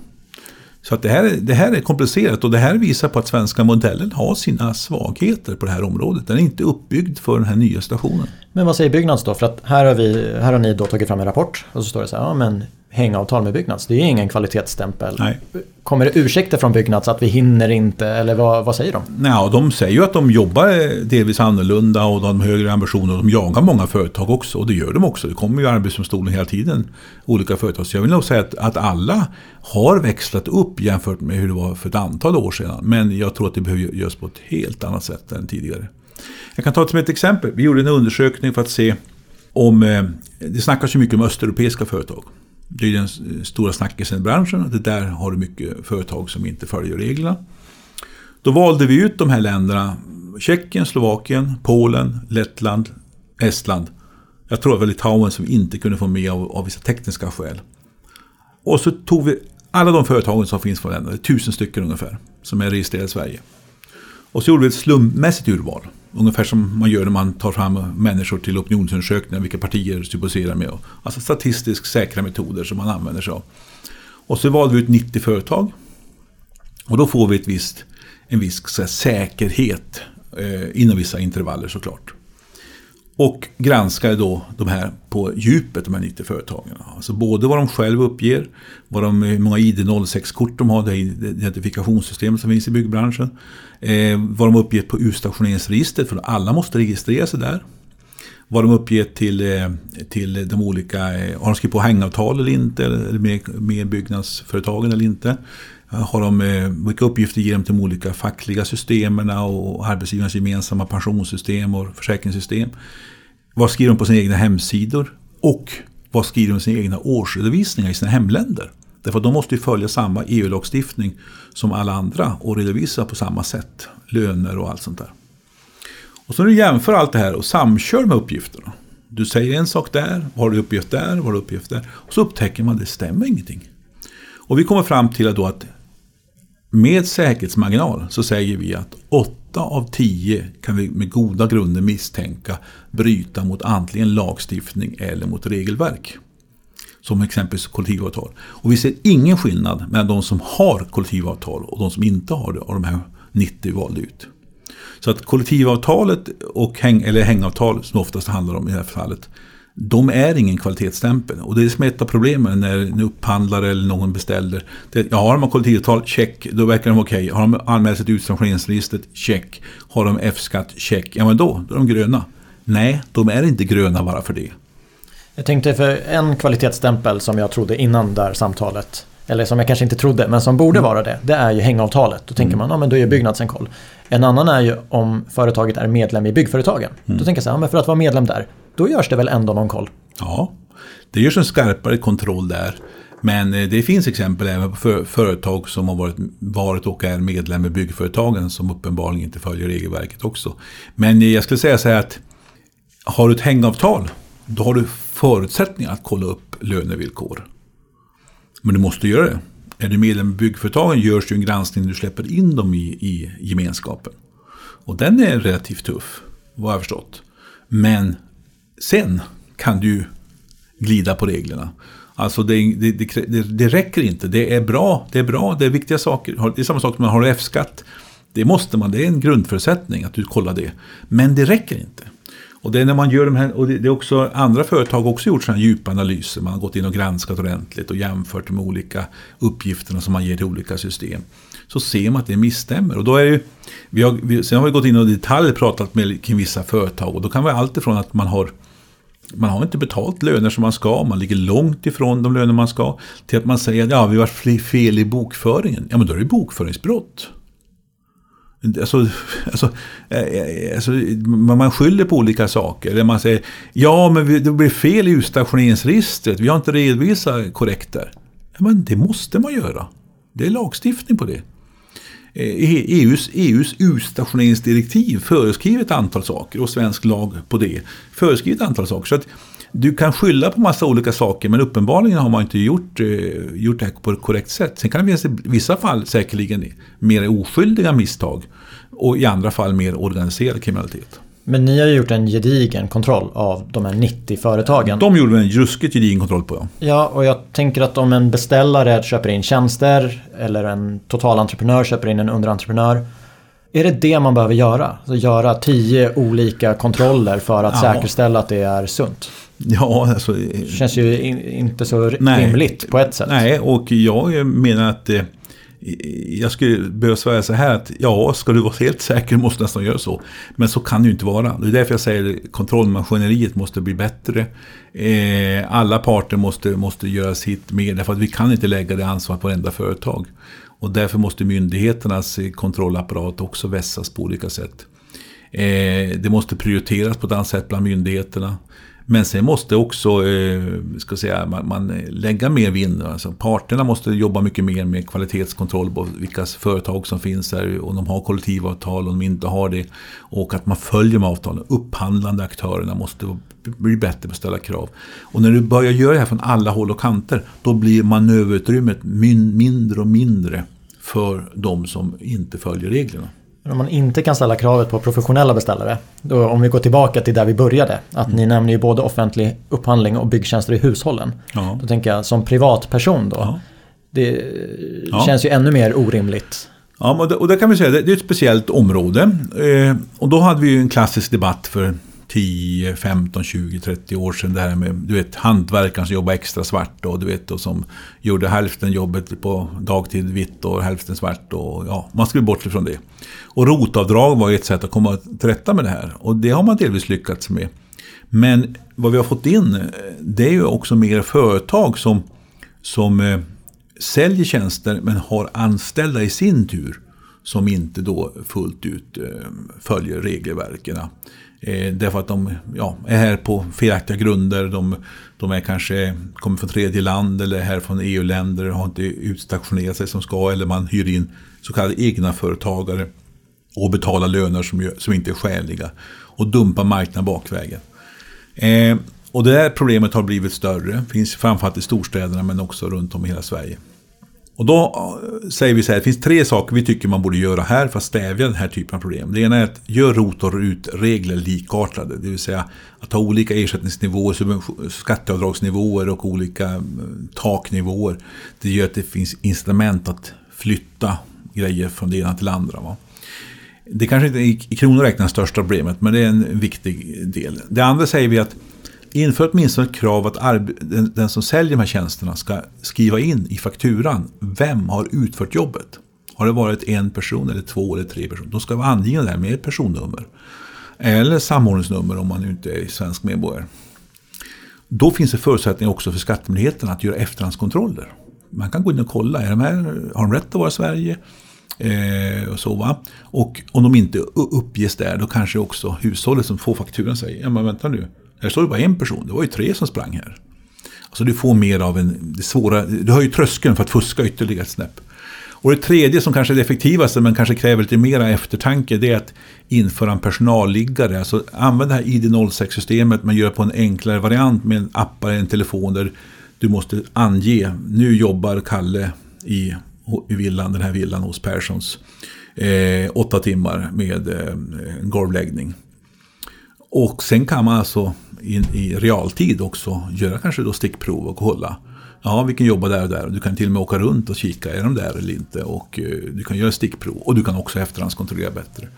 Så att det, här, det här är komplicerat och det här visar på att svenska modellen har sina svagheter på det här området. Den är inte uppbyggd för den här nya stationen. Men vad säger Byggnads då? För att här har, vi, här har ni då tagit fram en rapport och så står det så här, ja men hängavtal med Byggnads, det är ingen kvalitetsstämpel. Nej. Kommer det ursäkter från Byggnads att vi hinner inte eller vad, vad säger de? Nej, de säger ju att de jobbar delvis annorlunda och de har högre ambitioner och de jagar många företag också och det gör de också. Det kommer ju Arbetsdomstolen hela tiden, olika företag. Så jag vill nog säga att, att alla har växlat upp jämfört med hur det var för ett antal år sedan. Men jag tror att det behöver göras på ett helt annat sätt än tidigare. Jag kan ta det som ett exempel. Vi gjorde en undersökning för att se om, eh, det snackas ju mycket om östeuropeiska företag. Det är den stora snackisen i branschen. Det där har du mycket företag som inte följer reglerna. Då valde vi ut de här länderna. Tjeckien, Slovakien, Polen, Lettland, Estland. Jag tror det var Litauen som vi inte kunde få med av, av vissa tekniska skäl. Och så tog vi alla de företagen som finns på länderna, tusen stycken ungefär, som är registrerade i Sverige. Och så gjorde vi ett slumpmässigt urval. Ungefär som man gör när man tar fram människor till opinionsundersökningar, vilka partier sympatiserar med. Alltså statistiskt säkra metoder som man använder sig av. Och så valde vi ut 90 företag. Och då får vi ett visst, en viss säkerhet eh, inom vissa intervaller såklart. Och granskade då de här på djupet, de här 90 företagen. Alltså både vad de själva uppger, vad de, hur många ID06-kort de har, det identifikationssystemet som finns i byggbranschen. Eh, vad de uppger på utstationeringsregistret, för alla måste registrera sig där. Vad de uppger till, eh, till de olika, eh, har de skrivit på hängavtal eller inte, eller med, med byggnadsföretagen eller inte. Eh, har de, eh, vilka uppgifter ger de till de olika fackliga systemen och arbetsgivarnas gemensamma pensionssystem och försäkringssystem? Vad skriver de på sina egna hemsidor? Och vad skriver de i sina egna årsredovisningar i sina hemländer? Därför att de måste ju följa samma EU-lagstiftning som alla andra och redovisa på samma sätt. Löner och allt sånt där. Och så när du jämför allt det här och samkör med uppgifterna. Du säger en sak där, vad har du uppgift där, vad har du uppgift där. Och så upptäcker man att det stämmer ingenting. Och vi kommer fram till att, då att med säkerhetsmarginal så säger vi att 8 av 10 kan vi med goda grunder misstänka bryta mot antingen lagstiftning eller mot regelverk. Som exempelvis kollektivavtal. Och vi ser ingen skillnad mellan de som har kollektivavtal och de som inte har det av de här 90 valde ut. Så att kollektivavtalet och häng, eller hängavtal som oftast handlar om i det här fallet de är ingen kvalitetsstämpel. Och det är som ett av problemen när en upphandlare eller någon beställer. Det, ja, har de kollektivavtal, check, då verkar de okej. Okay. Har de anmält sig till utstationeringsregistret, check. Har de F-skatt, check. Ja, men då, då är de gröna. Nej, de är inte gröna bara för det. Jag tänkte för en kvalitetsstämpel som jag trodde innan där samtalet, eller som jag kanske inte trodde, men som borde mm. vara det, det är ju hängavtalet. Då tänker mm. man, ja men då är Byggnads en koll. En annan är ju om företaget är medlem i byggföretagen. Mm. Då tänker jag så här, men för att vara medlem där, då görs det väl ändå någon koll? Ja, det görs en skarpare kontroll där. Men eh, det finns exempel även på företag som har varit, varit och är medlem i byggföretagen som uppenbarligen inte följer regelverket också. Men eh, jag skulle säga så här att har du ett hängavtal då har du förutsättningar att kolla upp lönevillkor. Men du måste göra det. Är du medlem i byggföretagen görs ju en granskning när du släpper in dem i, i gemenskapen. Och den är relativt tuff, vad jag förstått. Men Sen kan du glida på reglerna. Alltså det, det, det, det, räcker inte. Det är bra, det är bra, det är viktiga saker. Det är samma sak som man har F-skatt. Det måste man, det är en grundförutsättning att du kollar det. Men det räcker inte. Och det är när man gör de här, och det är också andra företag har också gjort sådana djupa analyser. Man har gått in och granskat ordentligt och jämfört med olika uppgifterna som man ger till olika system. Så ser man att det misstämmer. Och då är det vi har, vi, sen har vi gått in och i detalj pratat med kring vissa företag och då kan det vara allt ifrån att man har man har inte betalt löner som man ska, man ligger långt ifrån de löner man ska. Till att man säger att ja, vi har fel i bokföringen. Ja, men då är det bokföringsbrott. Alltså, alltså, eh, eh, alltså, man skyller på olika saker. Där man säger ja men det blir fel i utstationeringsregistret, vi har inte redovisat korrekt där. Men det måste man göra. Det är lagstiftning på det. Eh, e, e EUs, EUs utstationeringsdirektiv föreskriver ett antal saker och svensk lag på det föreskriver ett antal saker. Så att du kan skylla på massa olika saker men uppenbarligen har man inte gjort, gjort det här på ett korrekt sätt. Sen kan det finnas i vissa fall säkerligen mer oskyldiga misstag och i andra fall mer organiserad kriminalitet. Men ni har ju gjort en gedigen kontroll av de här 90 företagen. De gjorde en ruskigt gedigen kontroll på ja. Ja, och jag tänker att om en beställare köper in tjänster eller en totalentreprenör köper in en underentreprenör. Är det det man behöver göra? Alltså göra tio olika kontroller för att ja. säkerställa att det är sunt? Ja, alltså... Det känns ju in, inte så nej, rimligt på ett sätt. Nej, och jag menar att eh, jag skulle behöva säga så här att ja, ska du vara helt säker måste du nästan göra så. Men så kan det ju inte vara. Det är därför jag säger att kontrollmaskineriet måste bli bättre. Eh, alla parter måste, måste göra sitt mer, därför att vi kan inte lägga det ansvaret på varenda företag. Och därför måste myndigheternas kontrollapparat också vässas på olika sätt. Eh, det måste prioriteras på ett annat sätt bland myndigheterna. Men sen måste också eh, ska säga, man, man lägga mer vind. Alltså parterna måste jobba mycket mer med kvalitetskontroll på vilka företag som finns där. Om de har kollektivavtal, om de inte har det. Och att man följer med avtalen. Upphandlande aktörerna måste bli bättre på att ställa krav. Och när du börjar göra det här från alla håll och kanter. Då blir manöverutrymmet mindre och mindre för de som inte följer reglerna. Om man inte kan ställa kravet på professionella beställare. Då om vi går tillbaka till där vi började. Att mm. ni nämner ju både offentlig upphandling och byggtjänster i hushållen. Ja. Då tänker jag som privatperson då. Ja. Det ja. känns ju ännu mer orimligt. Ja, och det, kan vi säga, det är ett speciellt område. Eh, och då hade vi ju en klassisk debatt för 10, 15, 20, 30 år sedan. Det här med du vet, hantverkaren som jobbade extra svart och, du vet, och som gjorde hälften jobbet på dagtid vitt och hälften svart. Och, ja, man skulle bort ifrån det. Och rotavdrag var ett sätt att komma till rätta med det här. Och det har man delvis lyckats med. Men vad vi har fått in det är ju också mer företag som, som eh, säljer tjänster men har anställda i sin tur som inte då fullt ut eh, följer regelverken. Eh, därför att de ja, är här på felaktiga grunder. De, de är kanske kommer från tredje land eller här från EU-länder och har inte utstationerat sig som ska. Eller man hyr in så kallade egna företagare och betalar löner som, som inte är skäliga. Och dumpar marknaden bakvägen. Eh, och det här problemet har blivit större. Finns framförallt i storstäderna men också runt om i hela Sverige. Och då eh, säger vi så här, det finns tre saker vi tycker man borde göra här för att stävja den här typen av problem. Det ena är att göra ROT och RUT-regler likartade. Det vill säga att ha olika ersättningsnivåer, skatteavdragsnivåer och olika eh, taknivåer. Det gör att det finns incitament att flytta grejer från det ena till det andra. Va? Det kanske inte är i kronor räknat största problemet, men det är en viktig del. Det andra säger vi att Inför åtminstone ett krav att den, den som säljer de här tjänsterna ska skriva in i fakturan vem har utfört jobbet. Har det varit en person eller två eller tre personer. De ska vara angivna där med ett personnummer. Eller samordningsnummer om man inte är svensk medborgare. Då finns det förutsättningar också för skattemyndigheten att göra efterhandskontroller. Man kan gå in och kolla, är de här, har de rätt att vara i Sverige? Eh, och, så, va? och om de inte uppges där, då kanske också hushållet som får fakturan säger, ja men vänta nu, här står det bara en person, det var ju tre som sprang här. Alltså du får mer av en, det svåra, du har ju tröskeln för att fuska ytterligare ett snäpp. Och det tredje som kanske är det effektivaste men kanske kräver lite mera eftertanke det är att införa en personalliggare. Alltså använd det här ID06-systemet men gör på en enklare variant med en app eller en telefon där du måste ange nu jobbar Kalle i, i villan, den här villan hos Perssons. Eh, åtta timmar med eh, golvläggning. Och sen kan man alltså i, i realtid också göra kanske då stickprov och kolla. Ja, vi kan jobba där och där. Du kan till och med åka runt och kika, är de där eller inte? Och eh, du kan göra stickprov. Och du kan också efterhandskontrollera bättre.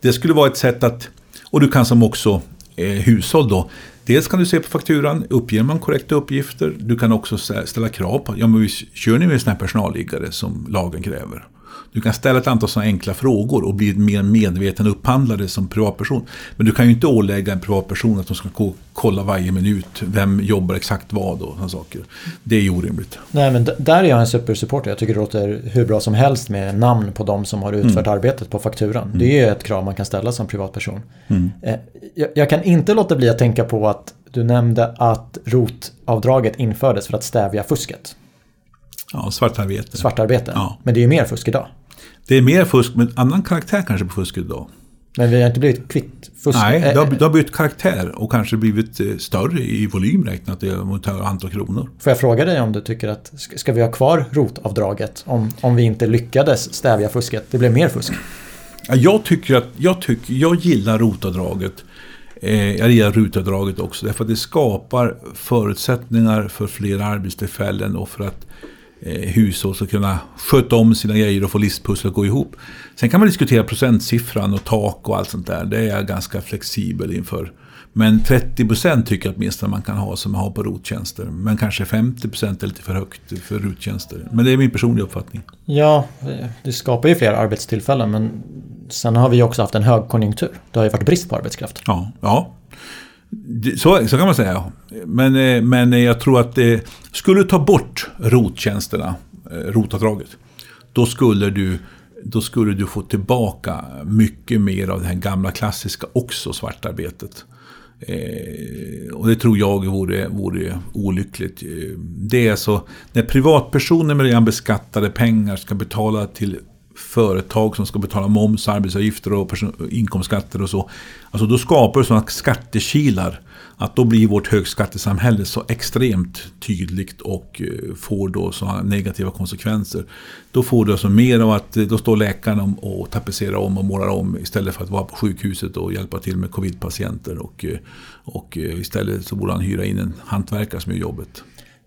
Det skulle vara ett sätt att, och du kan som också eh, hushåll då, Dels kan du se på fakturan, uppger man korrekta uppgifter. Du kan också ställa krav på, ja men kör ni med sådana här personalliggare som lagen kräver? Du kan ställa ett antal sådana enkla frågor och bli mer medveten upphandlare som privatperson. Men du kan ju inte ålägga en privatperson att de ska kolla varje minut. Vem jobbar exakt vad och sådana saker. Det är ju orimligt. Nej men där är jag en supersupporter. Jag tycker det låter hur bra som helst med namn på de som har utfört mm. arbetet på fakturan. Mm. Det är ett krav man kan ställa som privatperson. Mm. Eh, jag kan inte låta bli att tänka på att du nämnde att rotavdraget infördes för att stävja fusket. Ja, svartarbete. Svartarbete. Ja. Men det är ju mer fusk idag. Det är mer fusk med annan karaktär kanske på fusket idag. Men vi har inte blivit kvitt fusk? Nej, det har, Eh, det har bytt karaktär och kanske blivit eh, större i volym räknat i mot antal kronor. Får jag fråga dig om du tycker att ska vi ha kvar rotavdraget om, om vi inte lyckades stävja fusket? Det blev mer fusk. Ja, Jag tycker att, jag, tycker, jag gillar rotavdraget. Eh, jag gillar rutavdraget också därför att det skapar förutsättningar för fler arbetstillfällen och för att eh, hushåll ska kunna sköta om sina grejer och få livspusslet att gå ihop. Sen kan man diskutera procentsiffran och tak och allt sånt där. Det är jag ganska flexibel inför. Men 30% tycker jag åtminstone man kan ha som man har på rottjänster. Men kanske 50% är lite för högt för rottjänster. Men det är min personliga uppfattning. Ja, det- skapar ju fler arbetstillfällen men sen har vi också haft en högkonjunktur. Det har ju varit brist på arbetskraft. Ja, ja. Så, så kan man säga. Men, eh, men eh, jag tror att det skulle du ta bort rottjänsterna, rotavdraget, då skulle du då skulle du få tillbaka mycket mer av det här gamla klassiska också svartarbetet. Eh, och det tror jag vore, vore olyckligt. Det är så, när privatpersoner med redan beskattade pengar ska betala till företag som ska betala moms, arbetsavgifter och inkomstskatter och så. Alltså då skapar det sådana skattekilar att då blir vårt högskattesamhälle så extremt tydligt och eh, får då sådana negativa konsekvenser. Då får du alltså mer av att eh, då står läkaren och tapetserar om och målar om istället för att vara på sjukhuset och hjälpa till med covidpatienter. Och, eh, och istället så borde han hyra in en hantverkare som gör jobbet.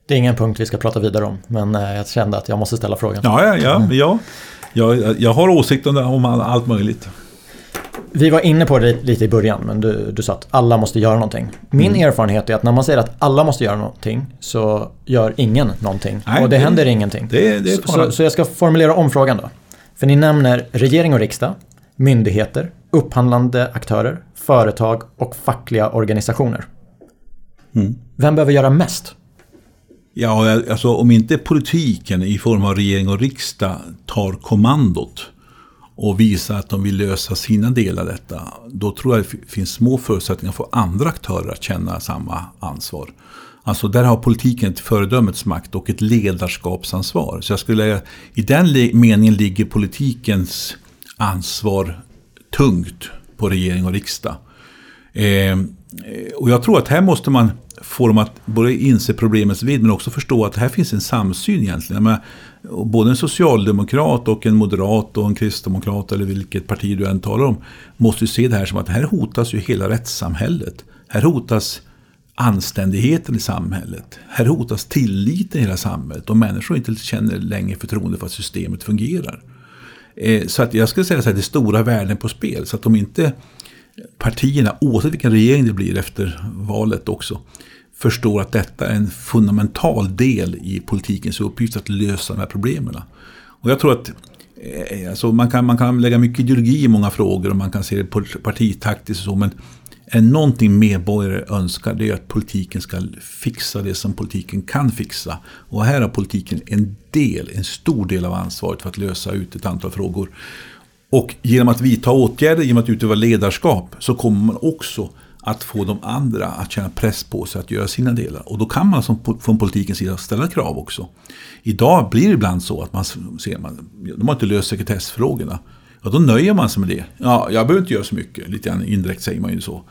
Det är ingen punkt vi ska prata vidare om men jag kände att jag måste ställa frågan. Ja, ja, ja. ja. Jag, jag har åsikter om, allt möjligt. Vi var inne på det lite i början men du, du sa att alla måste göra någonting. Min Mm. erfarenhet är att när man säger att alla måste göra någonting så gör ingen någonting. Nej, och det, det- händer ingenting. det- det är så, så, så jag ska formulera om frågan då. För ni nämner regering och riksdag, myndigheter, upphandlande aktörer, företag och fackliga organisationer. Mm. Vem behöver göra mest? Ja, alltså om inte politiken i form av regering och riksdag tar kommandot och visar att de vill lösa sina delar av detta, då tror jag det finns små förutsättningar för andra aktörer att känna samma ansvar. Alltså där har politiken ett föredömets makt och ett ledarskapsansvar. Så jag skulle, i den meningen ligger politikens ansvar tungt på regering och riksdag. Eh, och jag tror att här måste man få dem att både inse problemets vidd men också förstå att här finns en samsyn egentligen. Men, både en socialdemokrat och en moderat och en kristdemokrat eller vilket parti du än talar om måste ju se det här som att här hotas ju hela rättssamhället. Här hotas anständigheten i samhället. Här hotas tilliten i hela samhället och människor inte känner längre förtroende för att systemet fungerar. Eh, så att jag skulle säga att det är stora värden på spel. Så att om inte partierna, oavsett vilken regering det blir efter valet också, förstår att detta är en fundamental del i politikens uppgift att lösa de här problemen. Och jag tror att eh, alltså man, kan, man kan lägga mycket ideologi i många frågor och man kan se det partitaktiskt och så, men är det någonting medborgare önskar det är att politiken ska fixa det som politiken kan fixa. Och här har politiken en del, en stor del av ansvaret för att lösa ut ett antal frågor. Och genom att vidta åtgärder, genom att utöva ledarskap, så kommer man också att få de andra att känna press på sig att göra sina delar. Och då kan man som, från politikens sida ställa krav också. Idag blir det ibland så att man ser, man, de har inte löst sekretessfrågorna. Ja, då nöjer man sig med det. Ja, jag behöver inte göra så mycket. Lite grann indirekt säger man ju så.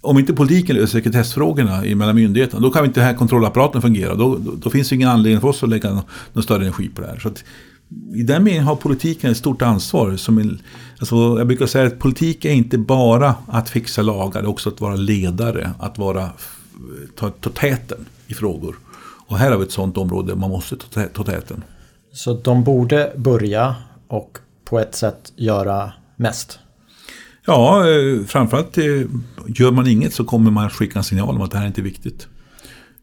Om inte politiken löser sekretessfrågorna mellan myndigheterna, då kan inte den här kontrollapparaten fungera. Då, då, då finns det ingen anledning för oss att lägga någon, någon större energi på det här. Så att, i den meningen har politiken ett stort ansvar. Som en, alltså, jag brukar säga att politik är inte bara att fixa lagar, det är också att vara ledare, att vara, ta, ta täten i frågor. Och här har vi ett sådant område man måste ta, ta täten. Så de borde börja och på ett sätt göra mest. Ja, eh, framförallt eh, gör man inget så kommer man skicka en signal om att det här är inte viktigt.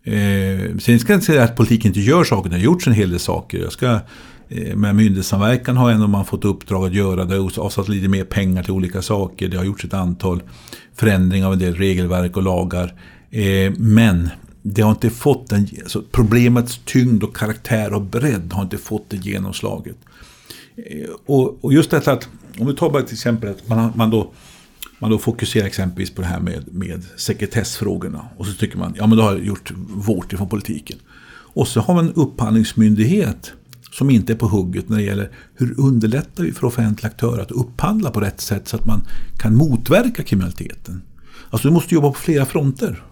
Eh, sen ska jag inte säga att politiken inte gör saker, det har gjorts en hel del saker. Jag ska, Eh, med myndighetssamverkan har ändå man fått uppdrag att göra, det har avsatt lite mer pengar till olika saker, det har gjorts ett antal förändringar av en del regelverk och lagar. Eh, men det har inte fått den, alltså problemets tyngd och karaktär och bredd har inte fått det genomslaget. Eh, och, och just detta att, om vi tar bara till exempel att man, man, då, man då fokuserar exempelvis på det här med, med sekretessfrågorna. Och så tycker man, ja men då har jag gjort vårt ifrån politiken. Och så har man en upphandlingsmyndighet som inte är på hugget när det gäller hur underlättar vi för offentliga aktörer att upphandla på rätt sätt så att man kan motverka kriminaliteten. Alltså du måste jobba på flera fronter.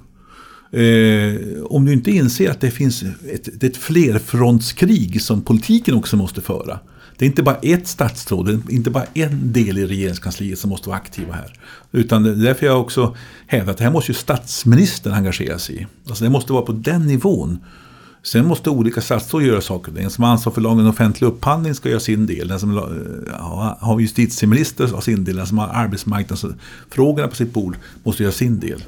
Eh, om du inte inser att det finns ett, ett flerfrontskrig som politiken också måste föra. Det är inte bara ett statsråd, det är inte bara en del i regeringskansliet som måste vara aktiva här. Utan det är därför jag också hävdar att det här måste ju statsministern engagera sig i. Alltså det måste vara på den nivån. Sen måste olika statsråd göra saker. Den som har ansvar för lagen om offentlig upphandling ska göra sin del. Den som eh, har justitieminister har sin del. Den som har arbetsmarknadsfrågorna på sitt bord måste göra sin del.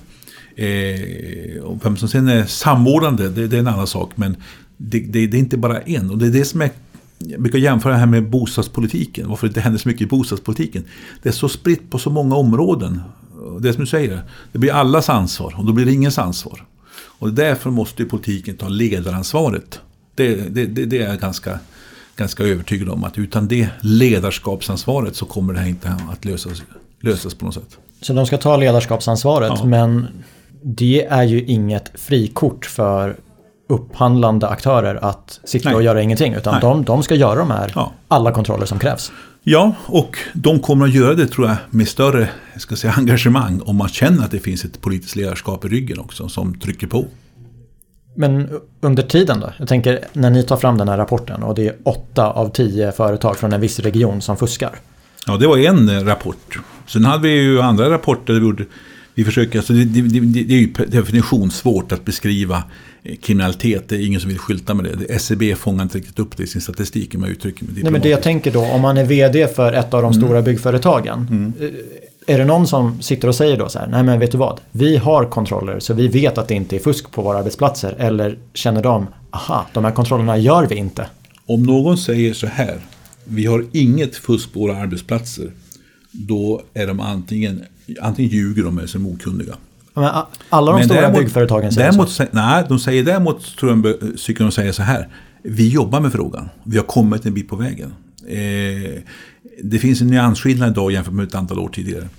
Eh, och vem som sen är samordnande, det, det, är en annan sak. Men det, det, det, är inte bara en. Och det är det som är jag brukar jämföra det här med bostadspolitiken. Varför det inte händer så mycket i bostadspolitiken. Det är så spritt på så många områden. Det är som du säger, det blir allas ansvar och då blir det ingens ansvar. Och därför måste politiken ta ledaransvaret. Det, det, det, det är jag ganska, ganska övertygad om. Att utan det ledarskapsansvaret så kommer det här inte att lösas, lösas på något sätt. Så de ska ta ledarskapsansvaret ja. men det är ju inget frikort för upphandlande aktörer att sitta Nej. och göra ingenting. Utan de, de, ska göra de här, ja. alla kontroller som krävs. Ja, och de kommer att göra det tror jag med större ska säga, engagemang om man känner att det finns ett politiskt ledarskap i ryggen också som trycker på. Men under tiden då? Jag tänker när ni tar fram den här rapporten och det är åtta av tio företag från en viss region som fuskar. Ja, det var en rapport. Sen hade vi ju andra rapporter där vi gjorde vi försöker, alltså det, det, det, det är ju definitionssvårt att beskriva kriminalitet. Det är ingen som vill skylta med det. SCB e fångar inte riktigt upp det i sin statistik. Man uttrycker med Nej, men det jag tänker då, om man är vd för ett av de mm. stora byggföretagen. Mm. Eh, är det någon som sitter och säger då så här, nej men vet du vad, vi har kontroller så vi vet att det inte är fusk på våra arbetsplatser. Eller känner de, aha, de här kontrollerna gör vi inte. Om någon säger så här, vi har inget fusk på våra arbetsplatser. Då är de antingen antingen ljuger de eller så är de okunniga. Men alla de Men stora däremot, byggföretagen säger däremot, så? Nej, de säger däremot, tror jag, tycker de säger så här. Vi jobbar med frågan. Vi har kommit en bit på vägen. Eh, det finns en nyansskillnad idag jämfört med ett antal år tidigare.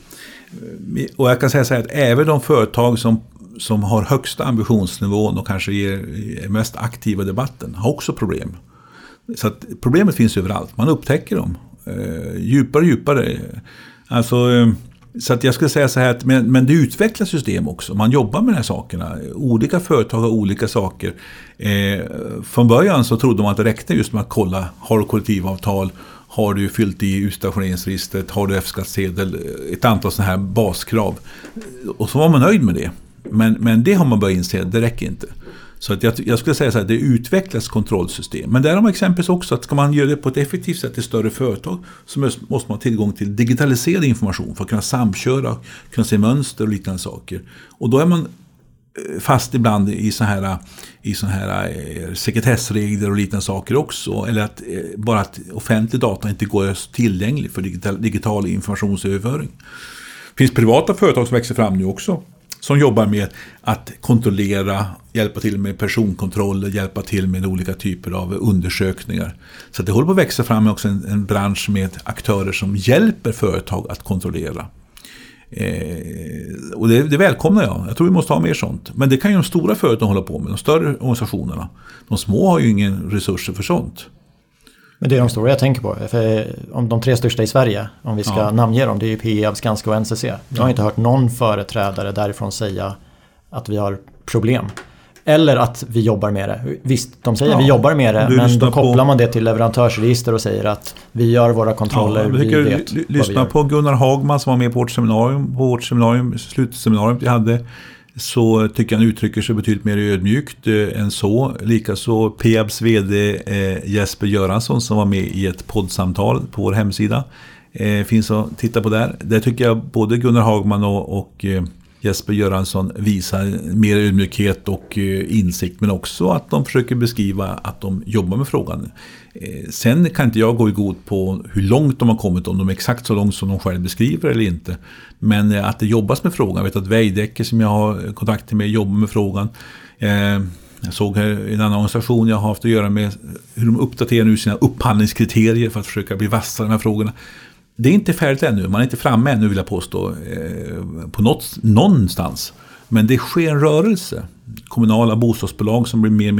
Eh, och jag kan säga så här att även de företag som, som har högsta ambitionsnivån och kanske är mest aktiva i debatten har också problem. Så att problemet finns överallt. Man upptäcker dem. Eh, djupare och djupare. Alltså, eh, så att jag skulle säga så här att men, men det utvecklas system också. Man jobbar med de här sakerna. Olika företag har olika saker. Eh, från början så trodde man att det räckte just med att kolla, har du kollektivavtal? Har du fyllt i utstationeringsregistret? Har du F-skattsedel? Ett antal sådana här baskrav. Och så var man nöjd med det. Men, men det har man börjat inse, det räcker inte. Så att jag, jag skulle säga så här, det utvecklas kontrollsystem. Men där har man exempelvis också att ska man göra det på ett effektivt sätt i större företag så måste man ha tillgång till digitaliserad information för att kunna samköra, kunna se mönster och liknande saker. Och då är man eh, fast ibland i sådana här, i såna här eh, sekretessregler och liknande saker också. Eller att eh, bara att offentlig data inte går tillgänglig för digital, digital informationsöverföring. Det finns privata företag som växer fram nu också som jobbar med att kontrollera, hjälpa till med personkontroller, hjälpa till med olika typer av undersökningar. Så det håller på att växa fram också en, en bransch med aktörer som hjälper företag att kontrollera. Eh, och det, det välkomnar jag. Jag tror vi måste ha mer sånt. Men det kan ju de stora företagen hålla på med, de större organisationerna. De små har ju ingen resurser för sånt. Men det är de stora jag tänker på. För om de tre största i Sverige, om vi ska ja. namnge dem, det är ju Peab, Skanska och NCC. Jag har ja. inte hört någon företrädare därifrån säga att vi har problem. Eller att vi jobbar med det. Visst, de säger ja, vi jobbar med det, men då kopplar på... man det till leverantörsregister och säger att vi gör våra kontroller, ja, vi vet Lyssna på Gunnar Hagman som var med på vårt seminarium, på vårt seminarium, slutseminarium vi hade så tycker jag han uttrycker sig betydligt mer ödmjukt eh, än så. Likaså Peabs VD eh, Jesper Göransson som var med i ett poddsamtal på vår hemsida. Eh, finns att titta på där. Där tycker jag både Gunnar Hagman och, och eh, Jesper Göransson visar mer ödmjukhet och eh, insikt men också att de försöker beskriva att de jobbar med frågan. Eh, sen kan inte jag gå i god på hur långt de har kommit, om de är exakt så långt som de själv beskriver eller inte. Men eh, att det jobbas med frågan. Jag vet att Veidekke som jag har kontakt med jobbar med frågan. Eh, jag såg en annan organisation jag har haft att göra med hur de uppdaterar nu sina upphandlingskriterier för att försöka bli vassare i de här frågorna. Det är inte färdigt ännu, man är inte framme ännu vill jag påstå, på något, någonstans. Men det sker en rörelse. Kommunala bostadsbolag som blir mer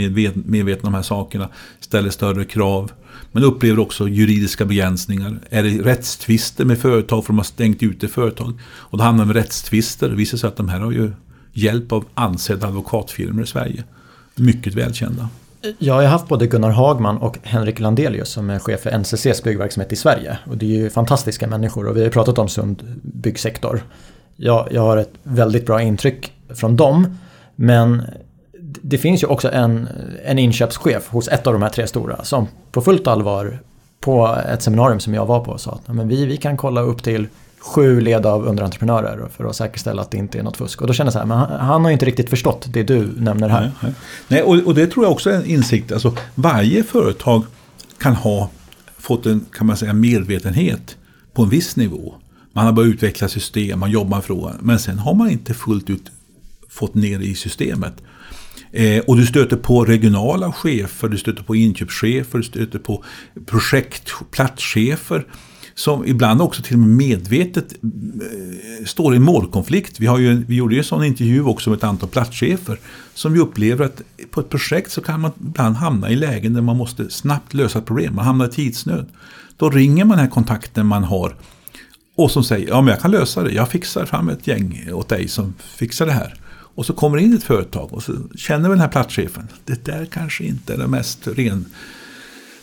medvetna om de här sakerna ställer större krav. Men upplever också juridiska begränsningar. Är det rättstvister med företag för de har stängt ute företag. Och då hamnar de i rättstvister. Det visar sig att de här har ju hjälp av ansedda advokatfirmor i Sverige. Mycket välkända. Jag har haft både Gunnar Hagman och Henrik Landelius som är chef för NCCs byggverksamhet i Sverige. Och det är ju fantastiska människor och vi har pratat om sund byggsektor. Jag, jag har ett väldigt bra intryck från dem. Men det finns ju också en, en inköpschef hos ett av de här tre stora som på fullt allvar på ett seminarium som jag var på sa att men vi, vi kan kolla upp till sju led av underentreprenörer för att säkerställa att det inte är något fusk. Och då känner jag så här, men han, har ju inte riktigt förstått det du nämner här. Nej, nej. nej och, och, det tror jag också är en insikt. Alltså, varje företag kan ha fått en kan man säga, medvetenhet på en viss nivå. Man har börjat utveckla system, man jobbar med frågan. Men sen har man inte fullt ut fått ner i systemet. Eh, och du stöter på regionala chefer, du stöter på inköpschefer, du stöter på projekt, platschefer som ibland också till och med medvetet eh, står i målkonflikt. Vi, har ju, vi gjorde ju en sån intervju också med ett antal platschefer som ju upplever att på ett projekt så kan man ibland hamna i lägen där man måste snabbt lösa ett problem. Man hamnar i tidsnöd. Då ringer man den här kontakten man har och som säger ja men jag kan lösa det. Jag fixar fram ett gäng åt dig som fixar det här. Och så kommer det in ett företag och så känner väl den här platschefen. Det där kanske inte är det mest ren,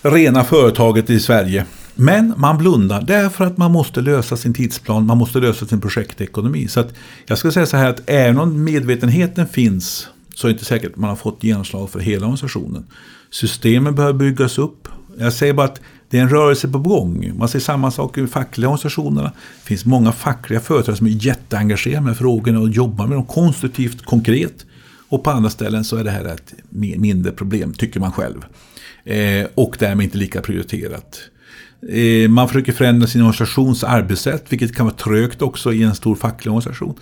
rena företaget i Sverige. Men man blundar därför att man måste lösa sin tidsplan, man måste lösa sin projektekonomi. Så att jag ska säga så här att även om medvetenheten finns så är det inte säkert att man har fått genomslag för hela organisationen. Systemen behöver byggas upp. Jag säger bara att det är en rörelse på gång. Man ser samma sak i fackliga organisationerna. Det finns många fackliga företrädare som är jätteengagerade med frågorna och jobbar med dem konstruktivt, konkret. Och på andra ställen så är det här ett mindre problem, tycker man själv. Eh, och därmed inte lika prioriterat. Eh, man försöker förändra sin organisations arbetssätt, vilket kan vara trögt också i en stor facklig organisation.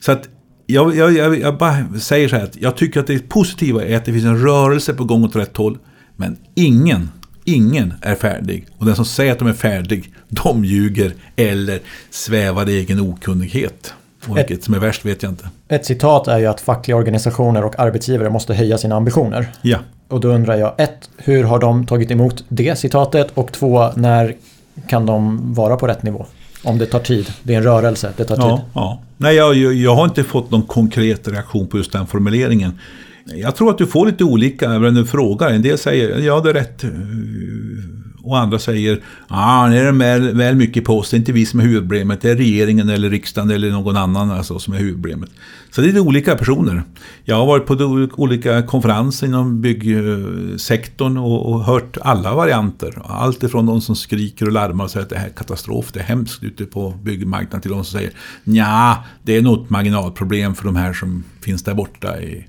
Så att jag, jag, jag, jag bara säger så här att jag tycker att det positiva är att det finns en rörelse på gång åt rätt håll. Men ingen, ingen är färdig. Och den som säger att de är färdig, de ljuger eller svävar i egen okunnighet. Och vilket som är värst vet jag inte. Ett citat är ju att fackliga organisationer och arbetsgivare måste höja sina ambitioner. Ja. Och då undrar jag, ett, hur har de tagit emot det citatet? Och två, när kan de vara på rätt nivå? Om det tar tid. Det är en rörelse, det tar tid. Ja, ja. Nej, jag, jag har inte fått någon konkret reaktion på just den formuleringen. Jag tror att du får lite olika när du frågar. En del säger ja det är rätt och andra säger att ah, det är väl, väl mycket post, det är inte vi som är huvudproblemet, det är regeringen eller riksdagen eller någon annan alltså, som är huvudproblemet. Så det är lite olika personer. Jag har varit på olika konferenser inom byggsektorn och, och hört alla varianter. Allt ifrån de som skriker och larmar och säger att det här är katastrof, det är hemskt ute på byggmarknaden till de som säger nja, det är något marginalproblem för de här som finns där borta i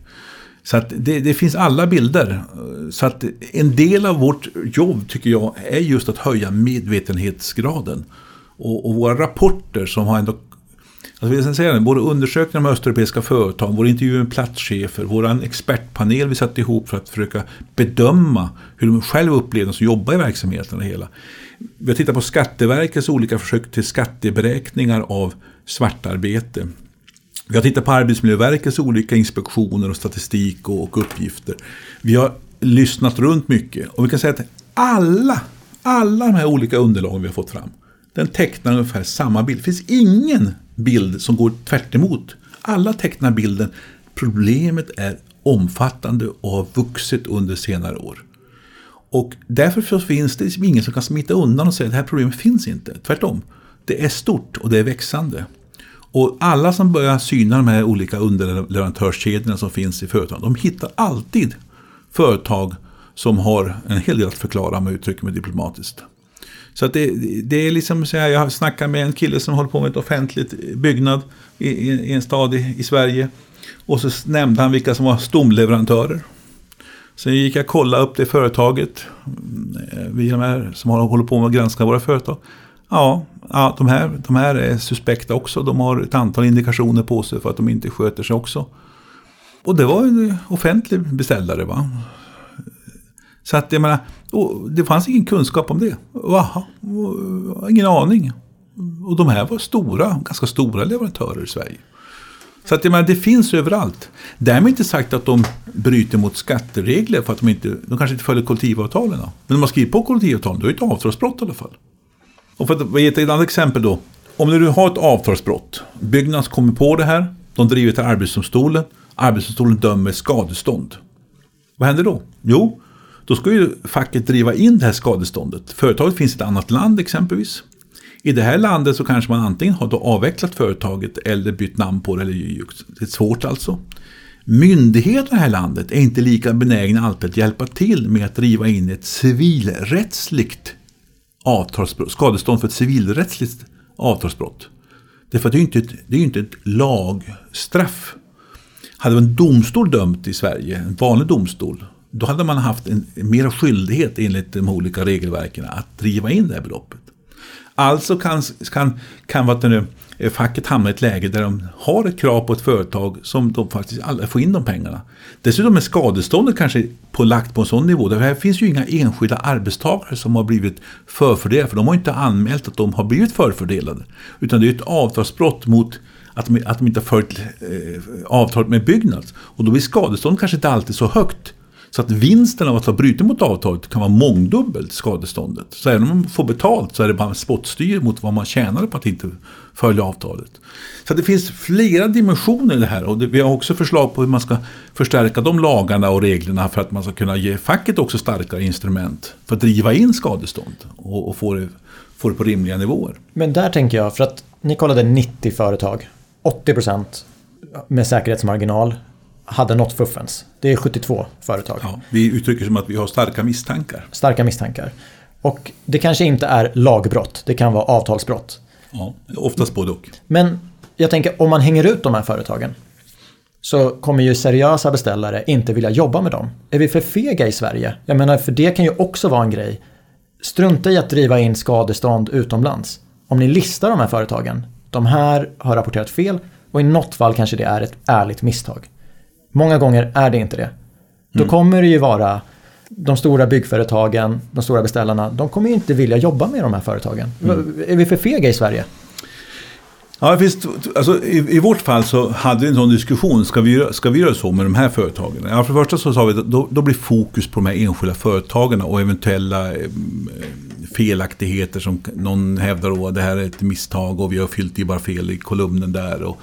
så att det, det, finns alla bilder. Så att en del av vårt jobb tycker jag är just att höja medvetenhetsgraden. Och, och våra rapporter som har ändå Alltså vi säga det, våra undersökningar med östeuropeiska företag, våra intervjuer med platschefer, vår expertpanel vi satt ihop för att försöka bedöma hur de själva upplever de som jobbar i verksamheten och hela. Vi har tittat på Skatteverkets olika försök till skatteberäkningar av svartarbete. Vi har tittat på Arbetsmiljöverkets olika inspektioner och statistik och, och uppgifter. Vi har lyssnat runt mycket och vi kan säga att alla, alla de här olika underlagen vi har fått fram, den tecknar ungefär samma bild. Det finns ingen bild som går tvärt emot. Alla tecknar bilden. Problemet är omfattande och har vuxit under senare år. Och därför finns det liksom ingen som kan smita undan och säga att det här problemet finns inte. Tvärtom. Det är stort och det är växande. Och alla som börjar syna de här olika underleverantörskedjorna som finns i företagen, de hittar alltid företag som har en hel del att förklara om jag uttrycker mig diplomatiskt. Så att det, det är liksom så här, jag snackar med en kille som håller på med ett offentligt byggnad i, i en stad i, i, Sverige. Och så nämnde han vilka som var stomleverantörer. Sen gick jag och kollade upp det företaget. Mm, eh, vi de här som håller på med att granska våra företag. Ja, ja de, här, de här är suspekta också. De har ett antal indikationer på sig för att de inte sköter sig också. Och det var en offentlig beställare. Va? Så att jag menar, det fanns ingen kunskap om det. Aha, ingen aning. Och de här var stora, ganska stora leverantörer i Sverige. Så att, jag menar, det finns överallt. Därmed inte sagt att de bryter mot skatteregler för att de, inte, de kanske inte följer kollektivavtalen. Men om man skriver på kollektivavtalen, då är det ett avtalsbrott i alla fall. Och för att ge ett annat exempel då. Om du har ett avtalsbrott, Byggnads kommer på det här, de driver till Arbetsdomstolen, Arbetsdomstolen dömer skadestånd. Vad händer då? Jo, då ska ju facket driva in det här skadeståndet. Företaget finns i ett annat land exempelvis. I det här landet så kanske man antingen har då avvecklat företaget eller bytt namn på det. Eller, det är svårt alltså. Myndigheterna i det här landet är inte lika benägna alltid att hjälpa till med att driva in ett civilrättsligt avtalsbrott, skadestånd för ett civilrättsligt avtalsbrott. Därför att det är ju inte ett, det är inte ett lagstraff. Hade en domstol dömt i Sverige, en vanlig domstol, då hade man haft en, en mer skyldighet enligt de olika regelverken att driva in det här beloppet. Alltså kan, kan, kan vad nu, Eh, facket hamnar i ett läge där de har ett krav på ett företag som de faktiskt aldrig får in de pengarna. Dessutom är skadeståndet kanske på, lagt på en sån nivå. Där här finns ju inga enskilda arbetstagare som har blivit förfördelade. För de har inte anmält att de har blivit förfördelade. Utan det är ett avtalsbrott mot att de, att de inte har följt eh, avtalet med Byggnads. Och då blir skadeståndet kanske inte alltid så högt. Så att vinsten av att ha brutit mot avtalet kan vara mångdubbelt skadeståndet. Så även om man får betalt så är det bara spottstyr mot vad man tjänade på att inte följa avtalet. Så det finns flera dimensioner i det här och vi har också förslag på hur man ska förstärka de lagarna och reglerna för att man ska kunna ge facket också starkare instrument för att driva in skadestånd och, och få, det, få det på rimliga nivåer. Men där tänker jag, för att ni kollade 90 företag, 80% med säkerhetsmarginal hade nått fuffens. Det är 72 företag. Ja, vi uttrycker som att vi har starka misstankar. Starka misstankar. Och det kanske inte är lagbrott, det kan vara avtalsbrott. Ja, oftast både och. Men jag tänker om man hänger ut de här företagen så kommer ju seriösa beställare inte vilja jobba med dem. Är vi för fega i Sverige? Jag menar, för det kan ju också vara en grej. Strunta i att driva in skadestånd utomlands. Om ni listar de här företagen, de här har rapporterat fel och i något fall kanske det är ett ärligt misstag. Många gånger är det inte det. Då mm. kommer det ju vara de stora byggföretagen, de stora beställarna, de kommer ju inte vilja jobba med de här företagen. Mm. Är vi för fega i Sverige? Ja, visst, alltså, i, i, vårt fall så hade vi en sån diskussion. Ska vi, ska vi göra så med de här företagen? Ja, för det första så sa vi att då, då blir fokus på de här enskilda företagen och eventuella eh, felaktigheter som någon hävdar att det här är ett misstag och vi har fyllt i bara fel i kolumnen där. Och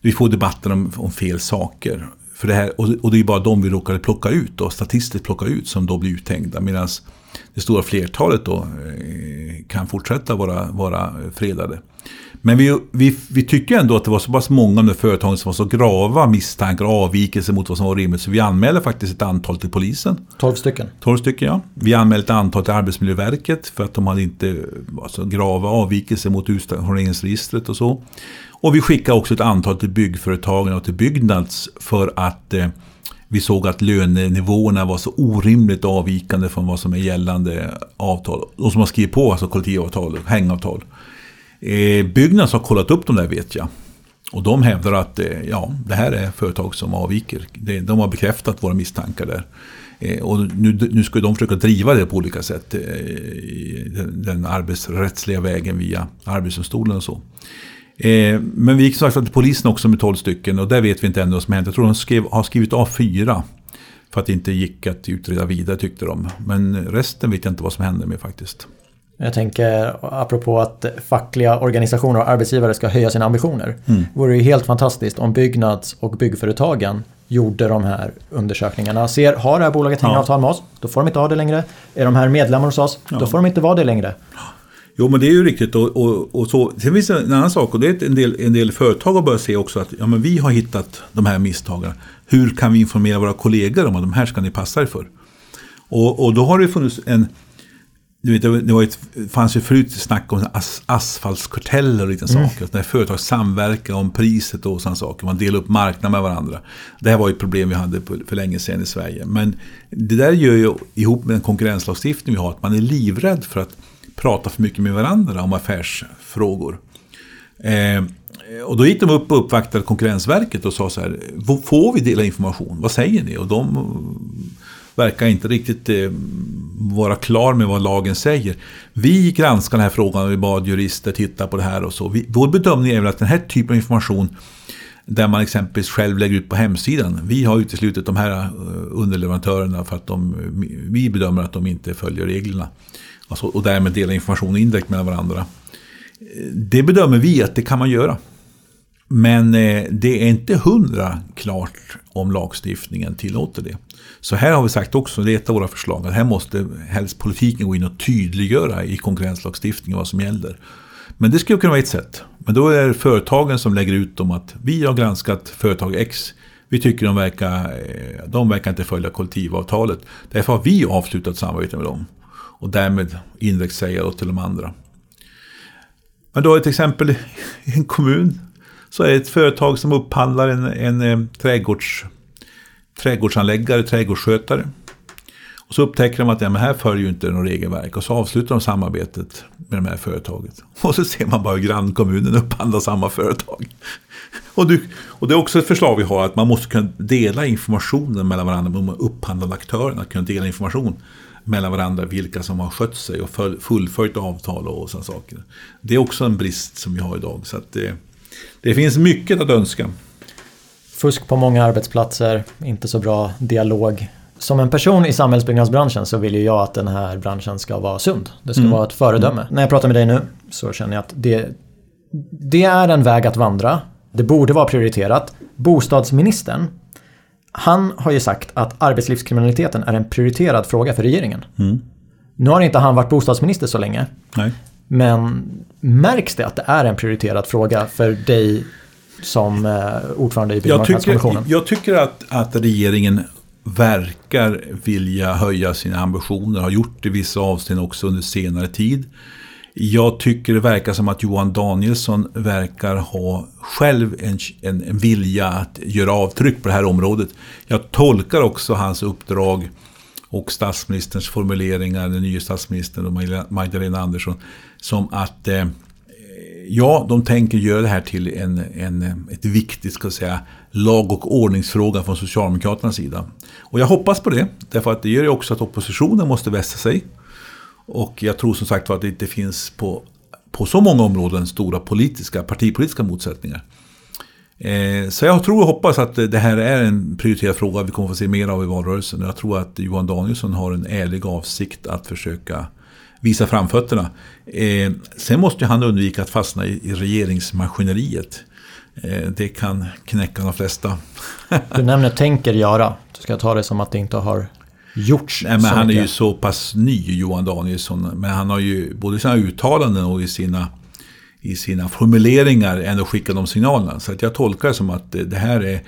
vi får debatter om, om fel saker. För det här, och, det är bara de vi råkade plocka ut, då, statistiskt plocka ut, som då blir uthängda. Medan det stora flertalet då eh, kan fortsätta vara, vara fredade. Men vi, vi, vi tycker ändå att det var så pass många av de företagen som var så grava misstankar och avvikelser mot vad som var rimligt. Så vi anmälde faktiskt ett antal till polisen. 12 stycken? 12 stycken ja. Vi anmälde ett antal till Arbetsmiljöverket för att de hade inte alltså, grava avvikelser mot utstationeringsregistret och så. Och vi skickade också ett antal till byggföretagen och till Byggnads för att eh, vi såg att lönenivåerna var så orimligt avvikande från vad som är gällande avtal. Och som har skrivit på alltså kollektivavtal, hängavtal. Eh, Byggnads har kollat upp de där vet jag. Och de hävdar att eh, ja, det här är företag som avviker. De har bekräftat våra misstankar där. Eh, och nu, nu ska de försöka driva det på olika sätt. Eh, den arbetsrättsliga vägen via Arbetsdomstolen och så. Men vi gick som sagt till polisen också med 12 stycken och där vet vi inte ännu vad som hänt. Jag tror de skrev, har skrivit av fyra. För att det inte gick att utreda vidare tyckte de. Men resten vet jag inte vad som hände med faktiskt. Jag tänker apropå att fackliga organisationer och arbetsgivare ska höja sina ambitioner. Mm. Det vore ju helt fantastiskt om Byggnads och byggföretagen gjorde de här undersökningarna. Ser, har det här bolaget hängavtal med oss? Då får de inte ha det längre. Är de här medlemmar hos oss? Ja. Då får de inte vara det längre. Jo men det är ju riktigt. Och, och, och, så. Sen finns det en annan sak och det är en del, en del företag har börjat se också att ja, men vi har hittat de här misstagen. Hur kan vi informera våra kollegor om att de här ska ni passa er för? Och, och då har det funnits en du vet, det var ett, fanns ju förut snack om as, asfaltskarteller och lite mm. saker. När företag samverkar om priset och sådana saker. Man delar upp marknaden med varandra. Det här var ett problem vi hade för länge sedan i Sverige. Men det där gör ju ihop med den konkurrenslagstiftning vi har att man är livrädd för att prata för mycket med varandra om affärsfrågor. Eh, och då gick de upp och uppvaktade Konkurrensverket och sa så här, får vi dela information? Vad säger ni? Och de verkar inte riktigt eh, vara klar med vad lagen säger. Vi granskar den här frågan och vi bad jurister titta på det här och så. Vi, vår bedömning är väl att den här typen av information Där man exempelvis själv lägger ut på hemsidan. Vi har uteslutit de här eh, underleverantörerna för att de, vi bedömer att de inte följer reglerna. Alltså, och därmed delar information indirekt mellan varandra. Eh, det bedömer vi att det kan man göra. Men eh, det är inte hundra klart om lagstiftningen tillåter det. Så här har vi sagt också, det är ett av våra förslag, att här måste helst politiken gå in och tydliggöra i konkurrenslagstiftningen vad som gäller. Men det skulle kunna vara ett sätt. Men då är det företagen som lägger ut dem att vi har granskat företag X. Vi tycker de verkar, eh, de verkar inte följa kollektivavtalet. Därför har vi avslutat samarbetet med dem. Och därmed indirekt säga till de andra. Men då ett exempel i en kommun. Så är det ett företag som upphandlar en, en, en trädgårds, trädgårdsanläggare, trädgårdsskötare. Och så upptäcker de att ja, men här följer ju inte något regelverk. Och så avslutar de samarbetet med det här företaget. *laughs* Och så ser man bara hur grannkommunen upphandlar samma företag. *laughs* Och, du, och det är också ett förslag vi har att man måste kunna dela informationen mellan varandra. De upphandlande aktörerna Att kunna dela information mellan varandra vilka som har skött sig och fullföljt avtal och sådana saker. Det är också en brist som vi har idag. Så att det, det finns mycket att önska. Fusk på många arbetsplatser, inte så bra dialog. Som en person i samhällsbyggnadsbranschen så vill ju jag att den här branschen ska vara sund. Det ska mm. vara ett föredöme. Mm. När jag pratar med dig nu så känner jag att det, det är en väg att vandra. Det borde vara prioriterat. Bostadsministern han har ju sagt att arbetslivskriminaliteten är en prioriterad fråga för regeringen. Mm. Nu har inte han varit bostadsminister så länge. Nej. Men märks det att det är en prioriterad fråga för dig som eh, ordförande i Byggmarknadskommissionen? Jag tycker, jag tycker att, att regeringen verkar vilja höja sina ambitioner, har gjort det i vissa avseenden också under senare tid. Jag tycker det verkar som att Johan Danielsson verkar ha själv en, en, en, vilja att göra avtryck på det här området. Jag tolkar också hans uppdrag och statsministerns formuleringar, den nya statsministern och Magdalena Andersson, som att eh, ja, de tänker göra det här till en, en, ett viktigt ska säga, lag och ordningsfråga från Socialdemokraternas sida. Och jag hoppas på det, därför att det gör ju också att oppositionen måste vässa sig. Och jag tror som sagt att det inte finns på, på så många områden stora politiska, partipolitiska motsättningar. Eh, så jag tror och hoppas att det här är en prioriterad fråga vi kommer få se mer av i valrörelsen. Jag tror att Johan Danielsson har en ärlig avsikt att försöka visa framfötterna. Eh, sen måste han undvika att fastna i, i regeringsmaskineriet. Eh, det kan knäcka de flesta. du nämner tänker göra. Du ska ta det som att det inte har gjorts. Nej, men han är ju så pass ny, Johan Danielsson. Men han har ju både i sina uttalanden och i sina, i sina formuleringar ändå skickat de signalerna. Så att jag tolkar det som att det här är...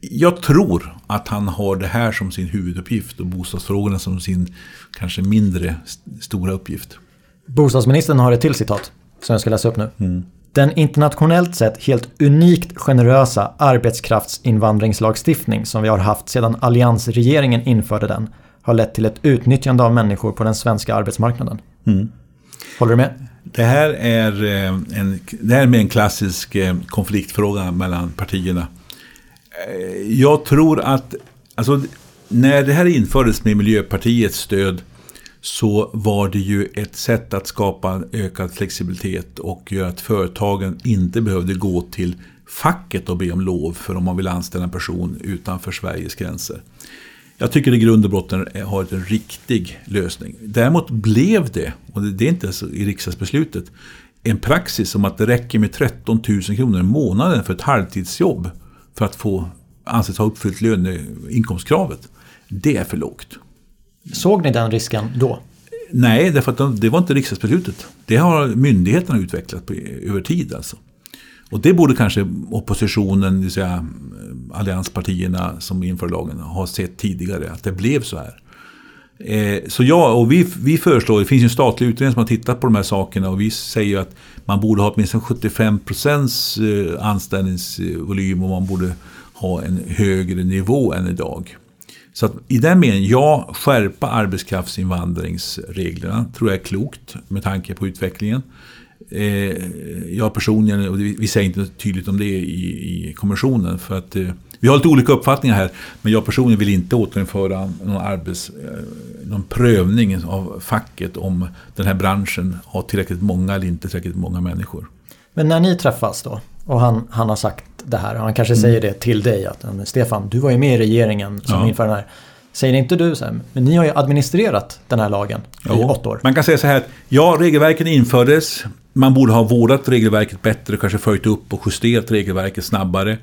Jag tror att han har det här som sin huvuduppgift och bostadsfrågorna som sin kanske mindre stora uppgift. Bostadsministern har ett till citat som jag ska läsa upp nu. Mm. Den internationellt sett helt unikt generösa arbetskraftsinvandringslagstiftning som vi har haft sedan alliansregeringen införde den har lett till ett utnyttjande av människor på den svenska arbetsmarknaden. Mm. Håller du med? Det här är eh, en, det här är en klassisk eh, konfliktfråga mellan partierna. Eh, jag tror att alltså, när det här infördes med Miljöpartiets stöd så var det ju ett sätt att skapa ökad flexibilitet och göra att företagen inte behövde gå till facket och be om lov för om man vill anställa en person utanför Sveriges gränser. Jag tycker i grund och botten har en riktig lösning. Däremot blev det, och det är inte så i riksdagsbeslutet, en praxis om att det räcker med 13 000 kronor i månaden för ett halvtidsjobb för att få anses ha uppfyllt löneinkomstkravet. Det är för lågt. Såg ni den risken då? Nej, därför att det var inte riksdagsbeslutet. Det har myndigheterna utvecklat på, över tid. Alltså. Och det borde kanske oppositionen, det vill säga eh, allianspartierna som inför lagen, ha sett tidigare. Att det blev så här. Eh, så ja, och vi, vi föreslår, det finns ju en statlig utredning som har tittat på de här sakerna och vi säger att man borde ha åtminstone 75 procents eh, anställningsvolym och man borde ha en högre nivå än idag. Så att i den meningen, ja, skärpa arbetskraftsinvandringsreglerna tror jag är klokt med tanke på utvecklingen. Eh, jag personligen, och vi säger inte tydligt om det i, i kommissionen för att eh, vi har lite olika uppfattningar här, men jag personligen vill inte återinföra någon, arbets, eh, någon prövning av facket om den här branschen har tillräckligt många eller inte tillräckligt många människor. Men när ni träffas då och han, han har sagt det här. Han kanske mm. säger det till dig att Stefan, du var ju med i regeringen som ja. införde den här. Säger inte du så här, men ni har ju administrerat den här lagen jo. i åtta år. Man kan säga så här, ja regelverken infördes, man borde ha vårdat regelverket bättre, kanske följt upp och justerat regelverket snabbare.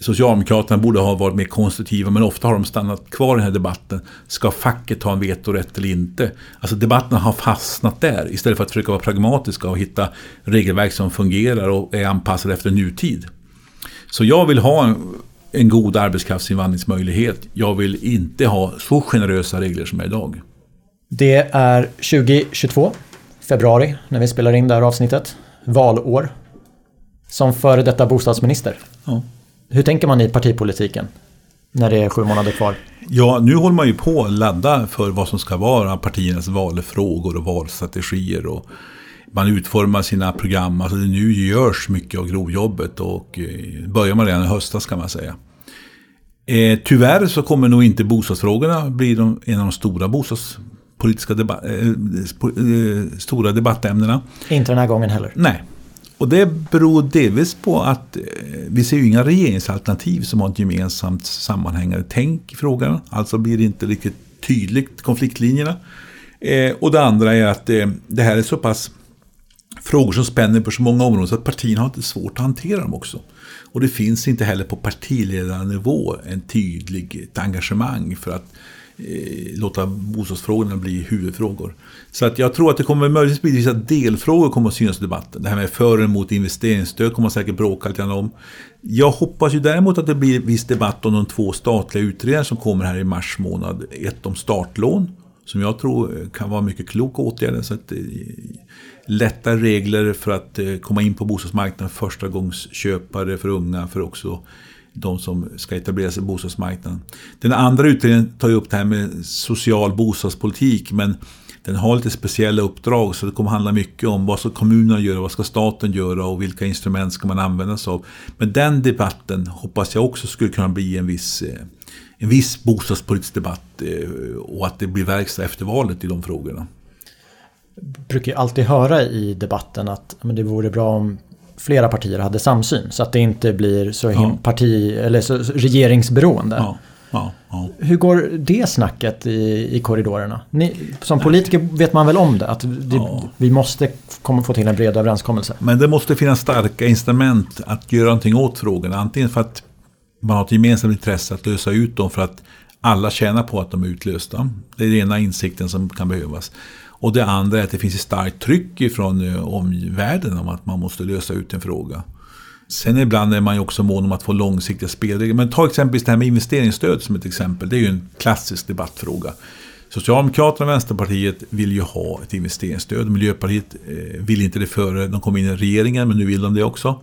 Socialdemokraterna borde ha varit mer konstruktiva men ofta har de stannat kvar i den här debatten. Ska facket ha en vetorätt eller inte? Alltså debatten har fastnat där istället för att försöka vara pragmatiska och hitta regelverk som fungerar och är anpassade efter nutid. Så jag vill ha en, en god arbetskraftsinvandringsmöjlighet. Jag vill inte ha så generösa regler som är idag. Det är 2022, februari, när vi spelar in det här avsnittet. Valår. Som före detta bostadsminister. Ja. Hur tänker man i partipolitiken? När det är sju månader kvar. Ja, nu håller man ju på att ladda för vad som ska vara partiernas valfrågor och valstrategier. Och man utformar sina program. Alltså det nu görs mycket av grovjobbet och eh, börjar man redan i höstas kan man säga. Eh, tyvärr så kommer nog inte bostadsfrågorna bli de, en av de stora bostadspolitiska deba eh, eh, stora debattämnena. Inte den här gången heller. Nej, och det beror delvis på att eh, vi ser ju inga regeringsalternativ som har ett gemensamt sammanhängande tänk i frågan. Alltså blir det inte riktigt tydligt konfliktlinjerna. Eh, och det andra är att eh, det här är så pass frågor som spänner på så många områden så att partierna har inte svårt att hantera dem också. Och det finns inte heller på partiledarnivå en tydlig engagemang för att Eh, låta bostadsfrågorna bli huvudfrågor. Så att jag tror att det kommer möjligtvis bli vissa delfrågor kommer att synas i debatten. Det här med för och emot investeringsstöd kommer man säkert bråka lite om. Jag hoppas ju däremot att det blir viss debatt om de två statliga utredningar som kommer här i mars månad. Ett om startlån, som jag tror eh, kan vara mycket klok åtgärd. Så att, eh, lätta regler för att eh, komma in på bostadsmarknaden, förstagångsköpare för unga, för också de som ska etablera sig på bostadsmarknaden. Den andra utredningen tar upp det här med social bostadspolitik men den har lite speciella uppdrag så det kommer handla mycket om vad ska kommunerna göra, vad ska staten göra och vilka instrument ska man använda sig av. Men den debatten hoppas jag också skulle kunna bli en viss, eh, en viss bostadspolitisk debatt eh, och att det blir verkstad efter valet i de frågorna. Jag brukar alltid höra i debatten att men det vore bra om flera partier hade samsyn. Så att det inte blir så ja. parti eller så, regeringsberoende. Ja. Ja, ja. Hur går det snacket i, i korridorerna? Ni, som politiker vet man väl om det? Att det, ja. vi måste komma, få till en bred överenskommelse. Men det måste finnas starka instrument att göra någonting åt frågorna. Antingen för att man har ett gemensamt intresse att lösa ut dem för att alla tjänar på att de är utlösta. Det är den ena insikten som kan behövas. Och det andra är att det finns ett starkt tryck från eh, omvärlden om att man måste lösa ut en fråga. Sen ibland är man ju också mån om att få långsiktiga spelregler. Men ta exempelvis det här med investeringsstöd som ett exempel. Det är ju en klassisk debattfråga. Socialdemokraterna och Vänsterpartiet vill ju ha ett investeringsstöd. Miljöpartiet eh, vill inte det före de kom in i regeringen, men nu vill de det också.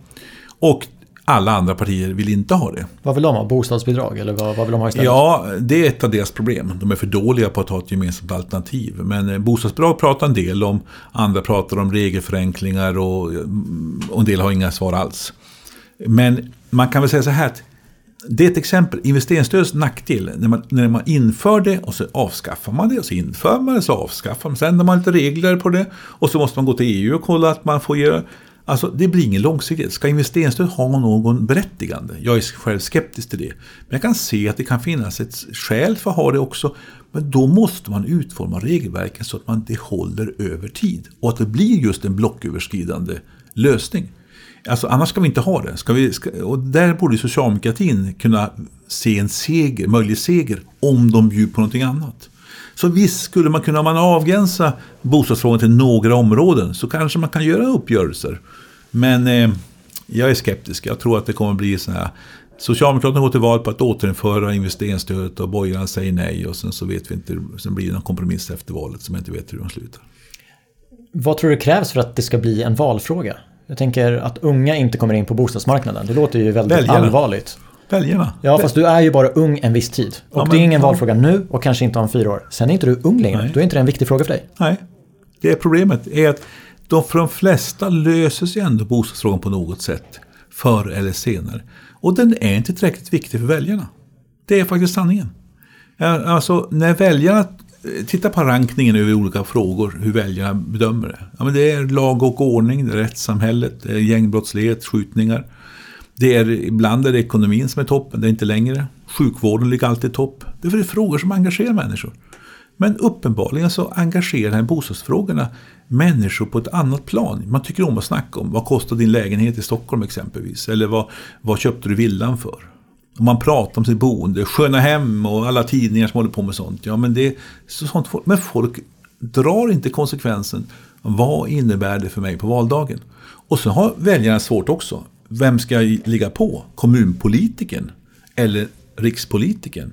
Och alla andra partier vill inte ha det. Vad vill de ha? Bostadsbidrag? Eller vad, vad vill de ha istället? Ja, det är ett av deras problem. De är för dåliga på att ha ett gemensamt alternativ. Men eh, bostadsbidrag pratar en del om. Andra pratar om regelförenklingar och, och en del har inga svar alls. Men man kan väl säga så här att det är ett exempel. Investeringsstödets nackdel, när man, när man inför det och så avskaffar man det och så inför man det och så avskaffar man. Sen ändrar man lite regler på det och så måste man gå till EU och kolla att man får göra Alltså det blir ingen långsiktighet. Ska investeringsstöd ha någon berättigande? Jag är själv skeptisk till det. Men jag kan se att det kan finnas ett skäl för att ha det också. Men då måste man utforma regelverken så att man det håller över tid. Och att det blir just en blocköverskridande lösning. Alltså annars ska vi inte ha det. Ska vi, ska, och där borde socialdemokratin kunna se en seger, möjlig seger om de bjuder på någonting annat. Så visst skulle man kunna, om man avgränsa bostadsfrågan till några områden så kanske man kan göra uppgörelser. Men eh, jag är skeptisk. Jag tror att det kommer bli sådana här Socialdemokraterna går till val på att återinföra investeringsstödet och borgarna säger nej och sen så vet vi inte, sen blir det någon kompromiss efter valet som jag inte vet hur de slutar. Vad tror du krävs för att det ska bli en valfråga? Jag tänker att unga inte kommer in på bostadsmarknaden. Det låter ju väldigt Väljarna. allvarligt. Väljarna. Ja, fast du är ju bara ung en viss tid. Och ja, det är ingen ja. valfråga nu och kanske inte om fyra år. Sen är inte du ung längre. Nej. Då är inte det en viktig fråga för dig. Nej. Det är problemet. är att de, för de flesta löser sig ändå bostadsfrågan på något sätt. Förr eller senare. Och den är inte tillräckligt viktig för väljarna. Det är faktiskt sanningen. Alltså när väljarna eh, tittar på rankningen över olika frågor, hur väljarna bedömer det. Ja, men det är lag och ordning, det är rättssamhället, det är gängbrottslighet, skjutningar. Det är, ibland är det ekonomin som är toppen, det är inte längre. Sjukvården ligger alltid i topp. Det är frågor som engagerar människor. Men uppenbarligen så engagerar bostadsfrågorna människor på ett annat plan. Man tycker om att snacka om vad kostar din lägenhet i Stockholm exempelvis. Eller vad, vad köpte du villan för? Och man pratar om sitt boende, sköna hem och alla tidningar som håller på med sånt. Ja, men, det, sånt men folk drar inte konsekvensen. Vad innebär det för mig på valdagen? Och så har väljarna svårt också. Vem ska jag ligga på? Kommunpolitiken eller rikspolitiken?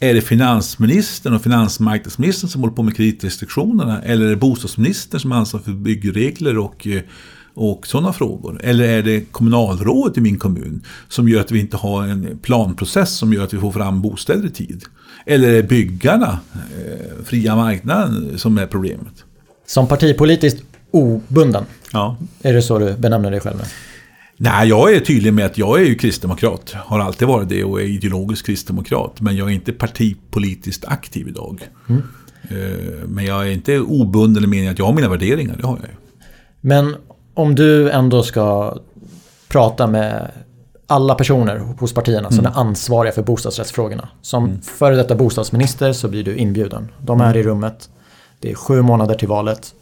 Är det finansministern och finansmarknadsministern som håller på med kreditrestriktionerna? Eller är det bostadsministern som ansvarar för byggregler och, och sådana frågor? Eller är det kommunalrådet i min kommun som gör att vi inte har en planprocess som gör att vi får fram bostäder i tid? Eller är det byggarna, eh, fria marknaden, som är problemet? Som partipolitiskt obunden? Ja. Är det så du benämner dig själv? Nej, jag är tydlig med att jag är ju kristdemokrat. Har alltid varit det och är ideologisk kristdemokrat. Men jag är inte partipolitiskt aktiv idag. Mm. Eh, men jag är inte obunden i meningen att jag har mina värderingar, det har jag ju. Men om du ändå ska prata med alla personer hos partierna som mm. är ansvariga för bostadsrättsfrågorna. Som mm. före detta bostadsminister så blir du inbjuden. De är i mm. rummet. Det är sju månader till valet.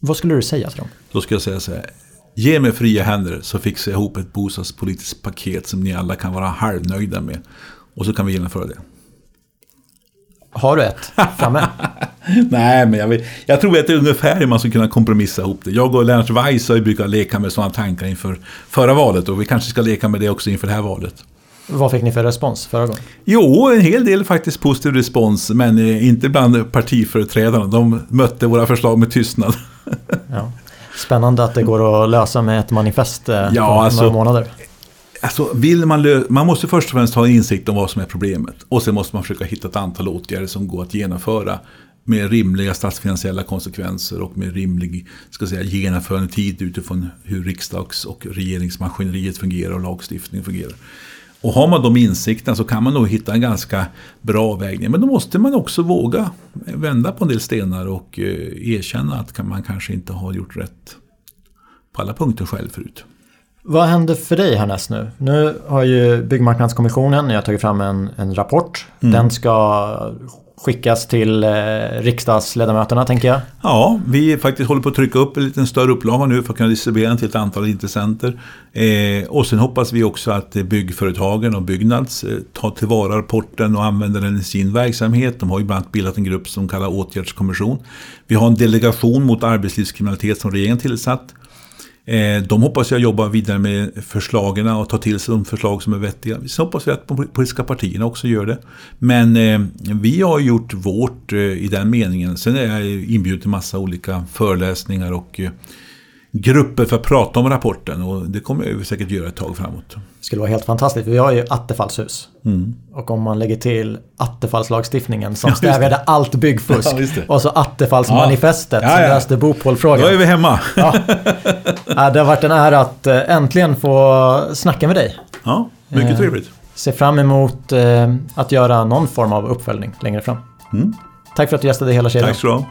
Vad skulle du säga till dem? Då ska jag säga så här. Ge mig fria händer så fixar jag ihop ett bostadspolitiskt paket som ni alla kan vara halvnöjda med. Och så kan vi genomföra det. Har du ett framme? *laughs* Nej, men jag, vet, jag tror att det är ungefär hur man ska kunna kompromissa ihop det. Jag och Lennart Weiss har brukat leka med sådana tankar inför förra valet och vi kanske ska leka med det också inför det här valet. Vad fick ni för respons förra gången? Jo, en hel del faktiskt positiv respons, men eh, inte bland partiföreträdarna. De mötte våra förslag med tystnad. Ja. *laughs* Spännande att det går att lösa med ett manifest eh, ja, på alltså, några månader. Alltså, vill man, man måste först och främst ha insikt om vad som är problemet. Och sen måste man försöka hitta ett antal åtgärder som går att genomföra med rimliga statsfinansiella konsekvenser och med rimlig ska säga, genomförandetid utifrån hur riksdags och regeringsmaskineriet fungerar och lagstiftningen fungerar. Och har man de insikterna så kan man nog hitta en ganska bra avvägning. Men då måste man också våga vända på en del stenar och eh, erkänna att man kanske inte har gjort rätt på alla punkter själv förut. Vad händer för dig härnäst nu? Nu har ju Byggmarknadskommissionen, jag har tagit fram en, en rapport. Mm. Den ska skickas till eh, riksdagsledamöterna tänker jag. Ja, vi faktiskt håller på att trycka upp en liten större upplaga nu för att kunna distribuera den till ett antal intressenter. Eh, och sen hoppas vi också att byggföretagen och Byggnads eh, tar tillvara rapporten och använder den i sin verksamhet. De har ju bland annat bildat en grupp som kallas åtgärdskommission. Vi har en delegation mot arbetslivskriminalitet som regeringen tillsatt. Eh, de hoppas jag jobbar vidare med förslagen och tar till sig de förslag som är vettiga. Sen hoppas vi att de politiska partierna också gör det. Men eh, vi har gjort vårt eh, i den meningen. Sen är jag inbjuden till massa olika föreläsningar och grupper för att prata om rapporten och det kommer jag säkert göra ett tag framåt. Det skulle vara helt fantastiskt. Vi har ju Attefallshus. Mm. Och om man lägger till Attefallslagstiftningen som *laughs* ja, stävjade allt byggfusk. *laughs* Ja, och så Attefallsmanifestet ja. som löste Bopolfrågan. Då är vi hemma. *laughs* ja. Det har varit en ära att eh, äntligen få snacka med dig. Ja, mycket eh, trevligt. Ser fram emot eh, att göra någon form av uppföljning längre fram. Mm. Tack för att du gästade hela kedjan. Tack så du ha.